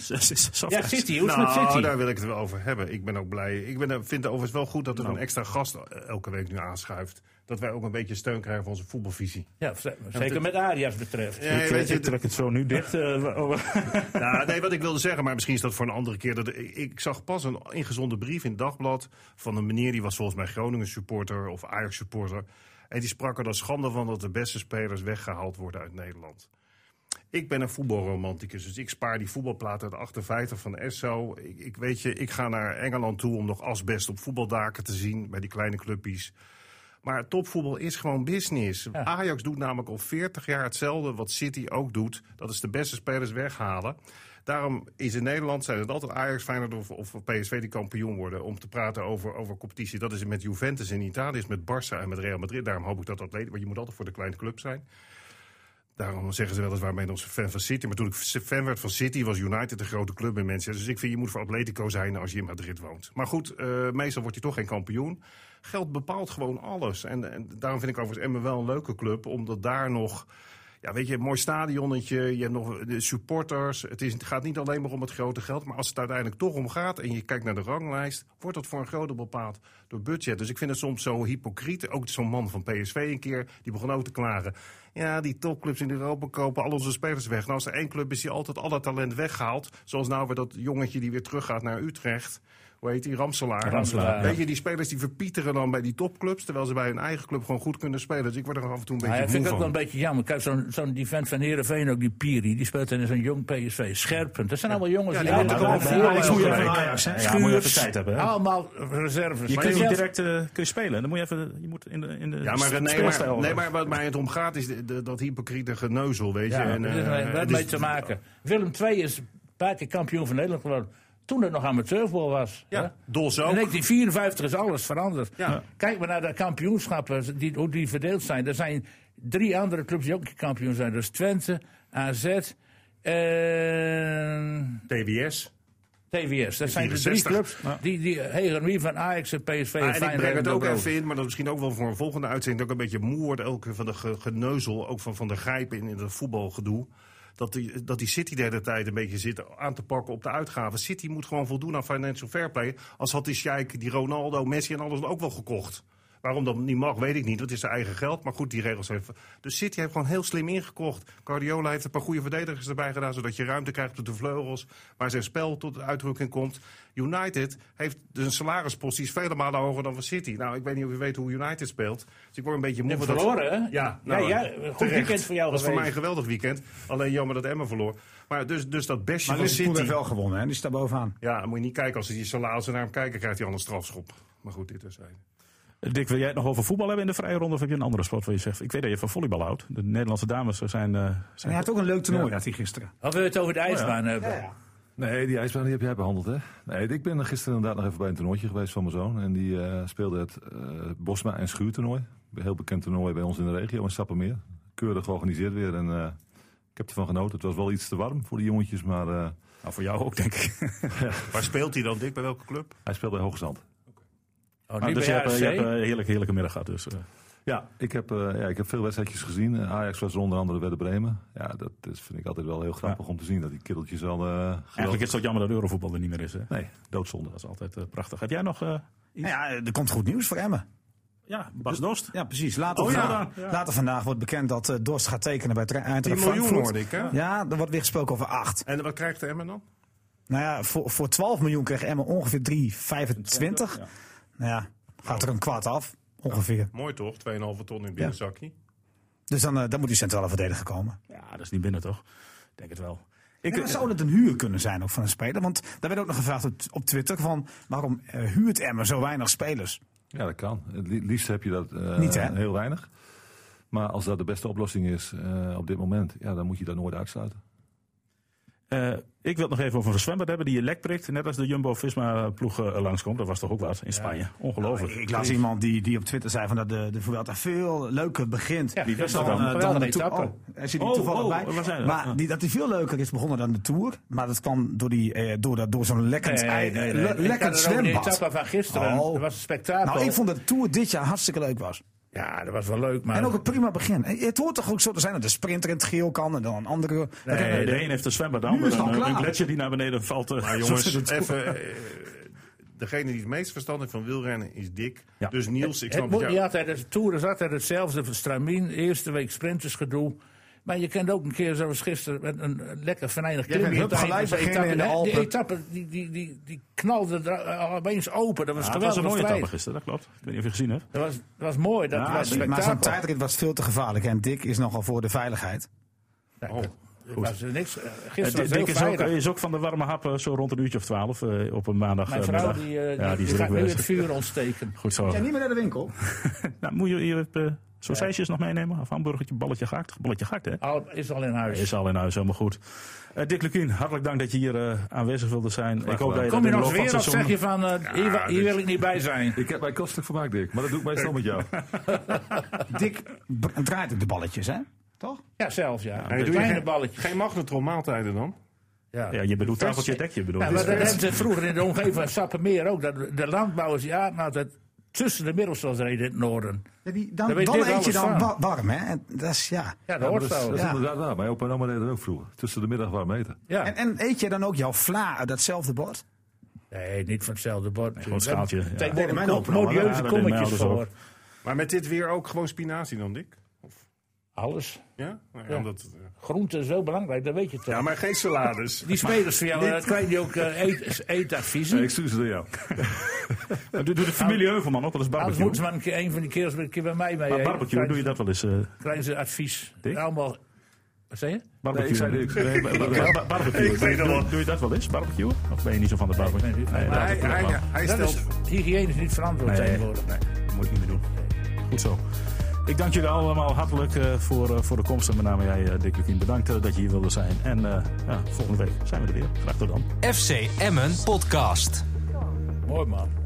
Speaker 6: Ja, City, hoe is met
Speaker 5: Nou,
Speaker 6: City?
Speaker 5: daar wil ik het wel over hebben. Ik ben ook blij. Ik ben, vind het overigens wel goed dat er een extra gast eh, elke week nu aanschuift. Dat wij ook een beetje steun krijgen van onze voetbalvisie.
Speaker 6: Ja, zeker met Arias betreft.
Speaker 5: Ja,
Speaker 2: Ik,
Speaker 5: weet je,
Speaker 2: ik trek het zo nu dicht. eh, over-
Speaker 5: Nou, nee, wat ik wilde zeggen, maar misschien is dat voor een andere keer. Dat, ik, ik zag pas een ingezonde brief in het dagblad van een meneer die was volgens mij Groningen supporter of Ajax supporter. En die sprak er dan schande van dat de beste spelers weggehaald worden uit Nederland. Ik ben een voetbalromanticus, dus ik spaar die voetbalplaat uit 58 van Esso. Ik, ik weet je, ik ga naar Engeland toe om nog asbest op voetbaldaken te zien bij die kleine clubjes. Maar topvoetbal is gewoon business. Ajax doet namelijk al 40 jaar hetzelfde wat City ook doet. Dat is de beste spelers weghalen. Daarom is in Nederland zijn het altijd Ajax, Feyenoord of, of PSV die kampioen worden. Om te praten over, over competitie. Dat is met Juventus in Italië, is met Barça en met Real Madrid. Daarom hoop ik dat dat Want je moet altijd voor de kleine club zijn. Daarom zeggen ze weliswaar ben ons fan van City. Maar toen ik fan werd van City was United een grote club in Manchester. Dus ik vind je moet voor Atletico zijn als je in Madrid woont. Maar goed, eh, meestal word je toch geen kampioen. Geld bepaalt gewoon alles. En, en daarom vind ik overigens Emmen wel een leuke club. Omdat daar nog... Ja, weet je, een mooi stadionnetje, je hebt nog de supporters. Het, is, het gaat niet alleen maar om het grote geld. Maar als het uiteindelijk toch om gaat en je kijkt naar de ranglijst... wordt dat voor een groot deel bepaald door budget. Dus ik vind het soms zo hypocriet. Ook zo'n man van PSV een keer, die begon ook te klagen. Ja, die topclubs in Europa kopen al onze spelers weg. Nou, als er één club is die altijd alle talent weghaalt... zoals nou weer dat jongetje die weer teruggaat naar Utrecht... Hoe heet die? Ramselaar.
Speaker 6: Ramselaar,
Speaker 5: Weet je, die spelers die verpieteren dan bij die topclubs... terwijl ze bij hun eigen club gewoon goed kunnen spelen. Dus ik word er af en toe een
Speaker 6: Maar
Speaker 5: beetje
Speaker 6: ja, vind ik ook wel
Speaker 5: van.
Speaker 6: een beetje jammer. Kijk, zo'n zo'n die vent van Heerenveen, ook die Piri, die speelt in zo'n jong PSV. Scherpen. Dat zijn allemaal jongens
Speaker 5: Ja,
Speaker 6: die
Speaker 5: die
Speaker 6: allemaal
Speaker 5: moeten gewoon. Ja,
Speaker 4: Ajax, hè?
Speaker 2: Ja, moet je even tijd hebben. Hè?
Speaker 6: Allemaal reserves.
Speaker 2: Je kunt niet direct eh, kun je spelen. Dan moet je even. Je moet in de, in de
Speaker 5: Ja, maar, nee, maar, nee, maar wat mij het om gaat is dat hypocriete geneuzel, weet je.
Speaker 6: Ja,
Speaker 5: en,
Speaker 6: dat
Speaker 5: eh,
Speaker 6: heeft mee te maken. Willem II is een paar keer kampioen van Nederland geworden. Toen het nog amateurvoetbal was.
Speaker 5: Ja. Dols ook.
Speaker 6: In 1954 is alles veranderd.
Speaker 5: Ja.
Speaker 6: Kijk maar naar de kampioenschappen, die, hoe die verdeeld zijn. Er zijn drie andere clubs die ook kampioen zijn. Dus Twente, AZ en
Speaker 5: TWS.
Speaker 6: TWS. Dat zijn de drie
Speaker 5: 64.
Speaker 6: clubs die, die hegemonie van Ajax en PSV
Speaker 5: Ah,
Speaker 6: en
Speaker 5: ik breng het ook even in, maar dat is misschien ook wel voor een volgende uitzending. Dat ik een beetje moe word elke van de ge- geneuzel, ook van Van der Grijpen in, in het voetbalgedoe. Dat die, dat die City de hele tijd een beetje zit aan te pakken op de uitgaven. City moet gewoon voldoen aan financial fair play. Als had die Sheik, die Ronaldo, Messi en alles ook wel gekocht. Waarom dat niet mag, weet ik niet. Dat is zijn eigen geld. Maar goed, die regels heeft. Dus City heeft gewoon heel slim ingekocht. Guardiola heeft een paar goede verdedigers erbij gedaan. Zodat je ruimte krijgt op de vleugels. Waar zijn spel tot uitdrukking komt. United heeft dus een salarispost die is vele malen hoger dan van City. Nou, ik weet niet of u weet hoe United speelt. Dus ik word een beetje moe.
Speaker 6: Je
Speaker 5: van dat-
Speaker 6: verloren, hè?
Speaker 5: Ja, nou,
Speaker 6: ja, ja, goed
Speaker 5: terecht.
Speaker 6: weekend voor jou
Speaker 5: Dat was voor mij een geweldig weekend. Alleen jammer dat Emma verloor. Maar dus, dus dat bestje
Speaker 4: Maar
Speaker 5: van
Speaker 4: Liverpool
Speaker 5: City.
Speaker 4: heeft wel gewonnen, hè? die staat bovenaan.
Speaker 5: Ja, dan moet je niet kijken. Als ze die salarissen naar hem kijken, krijgt hij al een strafschop. Maar goed, dit is hij.
Speaker 2: Dick, wil jij het nog over voetbal hebben in de vrije ronde? Of heb je een andere sport waar je zegt? Ik weet dat je van volleybal houdt. De Nederlandse dames zijn. eh,
Speaker 4: En
Speaker 2: zijn
Speaker 4: hij had ook een leuk toernooi,
Speaker 2: Ja.
Speaker 4: had hij gisteren.
Speaker 6: Of we het over de ijsbaan hebben.
Speaker 3: Nee, die ijsbaan die heb jij behandeld, hè? Nee, ik ben gisteren inderdaad nog even bij een toernooitje geweest van mijn zoon. En die eh, speelde het eh, Bosma en Schuurtoernooi. Een heel bekend toernooi bij ons in de regio, in Sappemeer. Keurig georganiseerd weer en eh, ik heb ervan genoten. Het was wel iets te warm voor de jongetjes, maar eh,
Speaker 2: nou, voor jou ook, denk ik.
Speaker 5: Waar speelt hij dan, Dick? Bij welke club?
Speaker 3: hij speelde bij Hoogzand.
Speaker 6: Oh, niet
Speaker 2: dus je
Speaker 6: bij
Speaker 2: hebt, eh, je
Speaker 6: AFC?
Speaker 2: hebt een heerlijke, heerlijke middag gehad. Dus, eh.
Speaker 3: Ja, ik heb, eh, ja, ik heb veel wedstrijdjes gezien. Eh, Ajax was er onder andere Werder Bremen. Ja, dat is, vind ik altijd wel heel grappig om te zien. Dat die kereltjes al... eh
Speaker 2: Eigenlijk is het ook jammer dat Eurovoetbal er niet meer is. Hè?
Speaker 3: Nee, doodzonde.
Speaker 2: Dat is altijd eh, prachtig. Heb jij nog... eh, iets?
Speaker 4: Nou ja, er komt goed nieuws voor Emmen.
Speaker 2: Ja, Bas Dost.
Speaker 4: Ja, precies. Later,
Speaker 2: Oh, ja,
Speaker 4: vandaag,
Speaker 2: ja.
Speaker 4: later vandaag wordt bekend dat eh, Dorst gaat tekenen bij Tra- Eintracht
Speaker 5: 10 miljoen
Speaker 4: Frankfurt.
Speaker 5: hoorde ik, hè?
Speaker 4: Ja, er wordt weer gesproken over 8.
Speaker 5: En wat krijgt de Emmen dan?
Speaker 4: Nou ja, voor, voor 12 miljoen kreeg Emmen ongeveer 3,25.
Speaker 2: Ja.
Speaker 4: Ja, gaat er een kwart af, ongeveer.
Speaker 5: Mooi toch? 2,5 ton in het binnenzakje.
Speaker 4: Dus dan, eh, dan moet die centrale verdediger komen.
Speaker 2: Ja, dat is niet binnen, toch? Ik denk het wel. Ik,
Speaker 4: dan zou het een huur kunnen zijn ook van een speler. Want daar werd ook nog gevraagd op, op Twitter van... waarom eh, huurt Emmen zo weinig spelers?
Speaker 3: Ja, dat kan. Het li- liefst heb je dat eh,
Speaker 4: Niet, hè?
Speaker 3: heel weinig. Maar als dat de beste oplossing is eh, op dit moment, ja, dan moet je dat nooit uitsluiten.
Speaker 2: Eh, ik wil het nog even over een zwembad hebben die je lek prikt. Net als de Jumbo-Visma-ploeg eh, langskomt. Dat was toch ook wat in Spanje. Ongelooflijk.
Speaker 4: Ik las iemand die, die op Twitter zei van dat de, de Vuelta veel leuker begint.
Speaker 6: Ja,
Speaker 2: Wie was
Speaker 4: dan,
Speaker 2: dan?
Speaker 4: eh,
Speaker 6: Geweldige
Speaker 4: de Tour.
Speaker 6: etappe.
Speaker 4: Oh, er zit die
Speaker 2: Oh,
Speaker 4: toevallig
Speaker 2: oh,
Speaker 4: bij. Maar die, dat die veel leuker is begonnen dan de Tour. Maar dat kwam door, die, eh, door, dat, door zo'n lekkend,
Speaker 6: Nee, nee,
Speaker 4: lekkend
Speaker 6: over de
Speaker 4: zwembad.
Speaker 6: etappe van gisteren.
Speaker 4: Oh.
Speaker 6: Dat was een spektakel.
Speaker 4: Nou, ik vond dat de Tour dit jaar hartstikke leuk was.
Speaker 6: Ja, dat was wel leuk, maar...
Speaker 4: En ook een prima begin. Het hoort toch ook zo te zijn dat de sprinter in het geel kan en dan een andere.
Speaker 2: Nee, de een heeft een zwembad, de
Speaker 4: Nu is
Speaker 2: ander
Speaker 4: het al
Speaker 2: een, een
Speaker 4: klaar.
Speaker 2: gletsjer die naar beneden valt. eh,
Speaker 5: Maar jongens,
Speaker 2: de
Speaker 5: even... eh, degene die het meest verstand heeft van wielrennen is Dick.
Speaker 2: Ja.
Speaker 5: Dus Niels, ik
Speaker 6: Het
Speaker 5: snap
Speaker 6: moet
Speaker 5: het
Speaker 6: niet
Speaker 5: jou.
Speaker 6: altijd, de Tour is altijd hetzelfde. Stramien, eerste week sprintersgedoe. Maar je kent ook een keer zoals gisteren met een lekker venijnig klimje.
Speaker 4: gelijk beginnen in de
Speaker 6: etappe. Die
Speaker 4: Alpen.
Speaker 6: etappe die, die, die, die knalde er al opeens open. Dat was
Speaker 2: Ja, was een mooie
Speaker 6: strijd.
Speaker 2: etappe gisteren, dat klopt. Ik weet niet of je gezien hebt.
Speaker 6: Dat was, dat was mooi, dat
Speaker 2: Ja,
Speaker 6: was
Speaker 4: Maar zo'n tijdrit was veel te gevaarlijk. En Dick is nogal voor de veiligheid.
Speaker 5: Oh.
Speaker 6: Er was er niks. eh,
Speaker 2: Eh,
Speaker 6: Gisteren was het
Speaker 2: Dick
Speaker 6: heel
Speaker 2: is ook,
Speaker 6: veilig.
Speaker 2: is ook van de warme happen zo rond een uurtje of twaalf eh, op een maandag.
Speaker 6: Mijn
Speaker 2: eh,
Speaker 6: vrouw
Speaker 2: middag.
Speaker 6: die, eh,
Speaker 2: ja,
Speaker 6: die,
Speaker 2: die
Speaker 6: gaat nu het vuur ontsteken.
Speaker 2: Goed zo.
Speaker 4: Ja, niet meer naar de winkel.
Speaker 2: Nou, moet je je uh, sausijsjes nog meenemen? Of hamburgertje, balletje gehakt? Balletje gehakt, hè?
Speaker 6: Al, is al in huis.
Speaker 2: Is al in huis, helemaal goed. Eh, Dick Lukien, hartelijk dank dat je hier eh, aanwezig wilde zijn. Ik hoop dat je
Speaker 6: Kom je nog weer of
Speaker 2: het
Speaker 6: zeg je van, eh, hier, hier wil ik niet bij zijn?
Speaker 3: Ik heb mij kostelijk vermaakt, Dick. Maar dat doe ik meestal met jou.
Speaker 4: Dick draait ook de balletjes, hè? Toch?
Speaker 6: Ja, zelf ja.
Speaker 5: Hey, doe je
Speaker 6: Kleine
Speaker 5: geen,
Speaker 6: balletjes.
Speaker 5: geen magnetron maaltijden dan?
Speaker 6: Ja.
Speaker 2: Ja, je bedoelt tafeltje, dekje bedoel
Speaker 6: Ja,
Speaker 2: je.
Speaker 6: maar dat hebben ze vroeger in de omgeving van Sappemeer ook. Dat de landbouwers ja, nou, dat tussen de middelstels reden in het noorden.
Speaker 4: Ja, die, dan dan
Speaker 6: Dick
Speaker 4: eet je dan wa- warm, hè? En dat is, ja.
Speaker 6: Ja, dat
Speaker 3: Ja,
Speaker 6: hoort
Speaker 3: dat is,
Speaker 6: zo.
Speaker 3: dat is
Speaker 4: Ja.
Speaker 3: inderdaad waar. Mijn opa en oma deden dat ook vroeger. Tussen de middag warm eten.
Speaker 6: Ja.
Speaker 4: En, en eet je dan ook jouw vla uit datzelfde bord?
Speaker 6: Nee, niet van hetzelfde bord.
Speaker 2: gewoon een schaaltje, ja.
Speaker 6: Tegenwoordig
Speaker 4: Nee,
Speaker 6: modieuze
Speaker 2: ja,
Speaker 6: kommetjes voor.
Speaker 5: Maar met dit weer ook gewoon spinazie dan, Dick?
Speaker 6: Alles.
Speaker 5: Ja? Nou, ja,
Speaker 6: Ja.
Speaker 5: omdat- ja.
Speaker 6: Groente is zo belangrijk, dat weet je toch.
Speaker 5: ja, maar geen salades.
Speaker 6: Die spelers van jou, eh, krijgen die ook eet, eetadviezen?
Speaker 3: Nee, ik stuur ze naar jou.
Speaker 2: Doe, doe de familie Heuvelman ook wel eens
Speaker 6: Anders
Speaker 2: barbecue.
Speaker 6: moeten ze maar een, keer, een van die kerels een keer bij mij mee.
Speaker 2: Maar barbecue,
Speaker 6: Krijgen
Speaker 2: doe je
Speaker 6: ze-
Speaker 2: dat wel eens? eh
Speaker 6: Krijgen ze advies.
Speaker 2: Dick?
Speaker 6: Allemaal. Wat zei je?
Speaker 2: barbecue.
Speaker 3: Nee, ik zei niks.
Speaker 2: Nee, ba- ba- ba- barbecue.
Speaker 5: Ik weet het
Speaker 2: doe, je dat wel eens, barbecue? Of ben je niet zo van de barbecue?
Speaker 6: Nee.
Speaker 2: Nee,
Speaker 6: Maar
Speaker 2: dat
Speaker 5: hij,
Speaker 6: Dat
Speaker 5: stelt...
Speaker 6: is hygiënisch niet verantwoord
Speaker 2: Nee,
Speaker 6: tegenwoordig.
Speaker 2: nee, dat moet ik niet meer doen. Goed zo. Ik dank jullie allemaal hartelijk uh, voor, uh, voor de komst. En met name jij, uh, Dick Lukien, bedankt dat je hier wilde zijn. En ja, volgende week zijn we er weer. Graag tot dan.
Speaker 1: FC Emmen Podcast.
Speaker 6: Mooi man.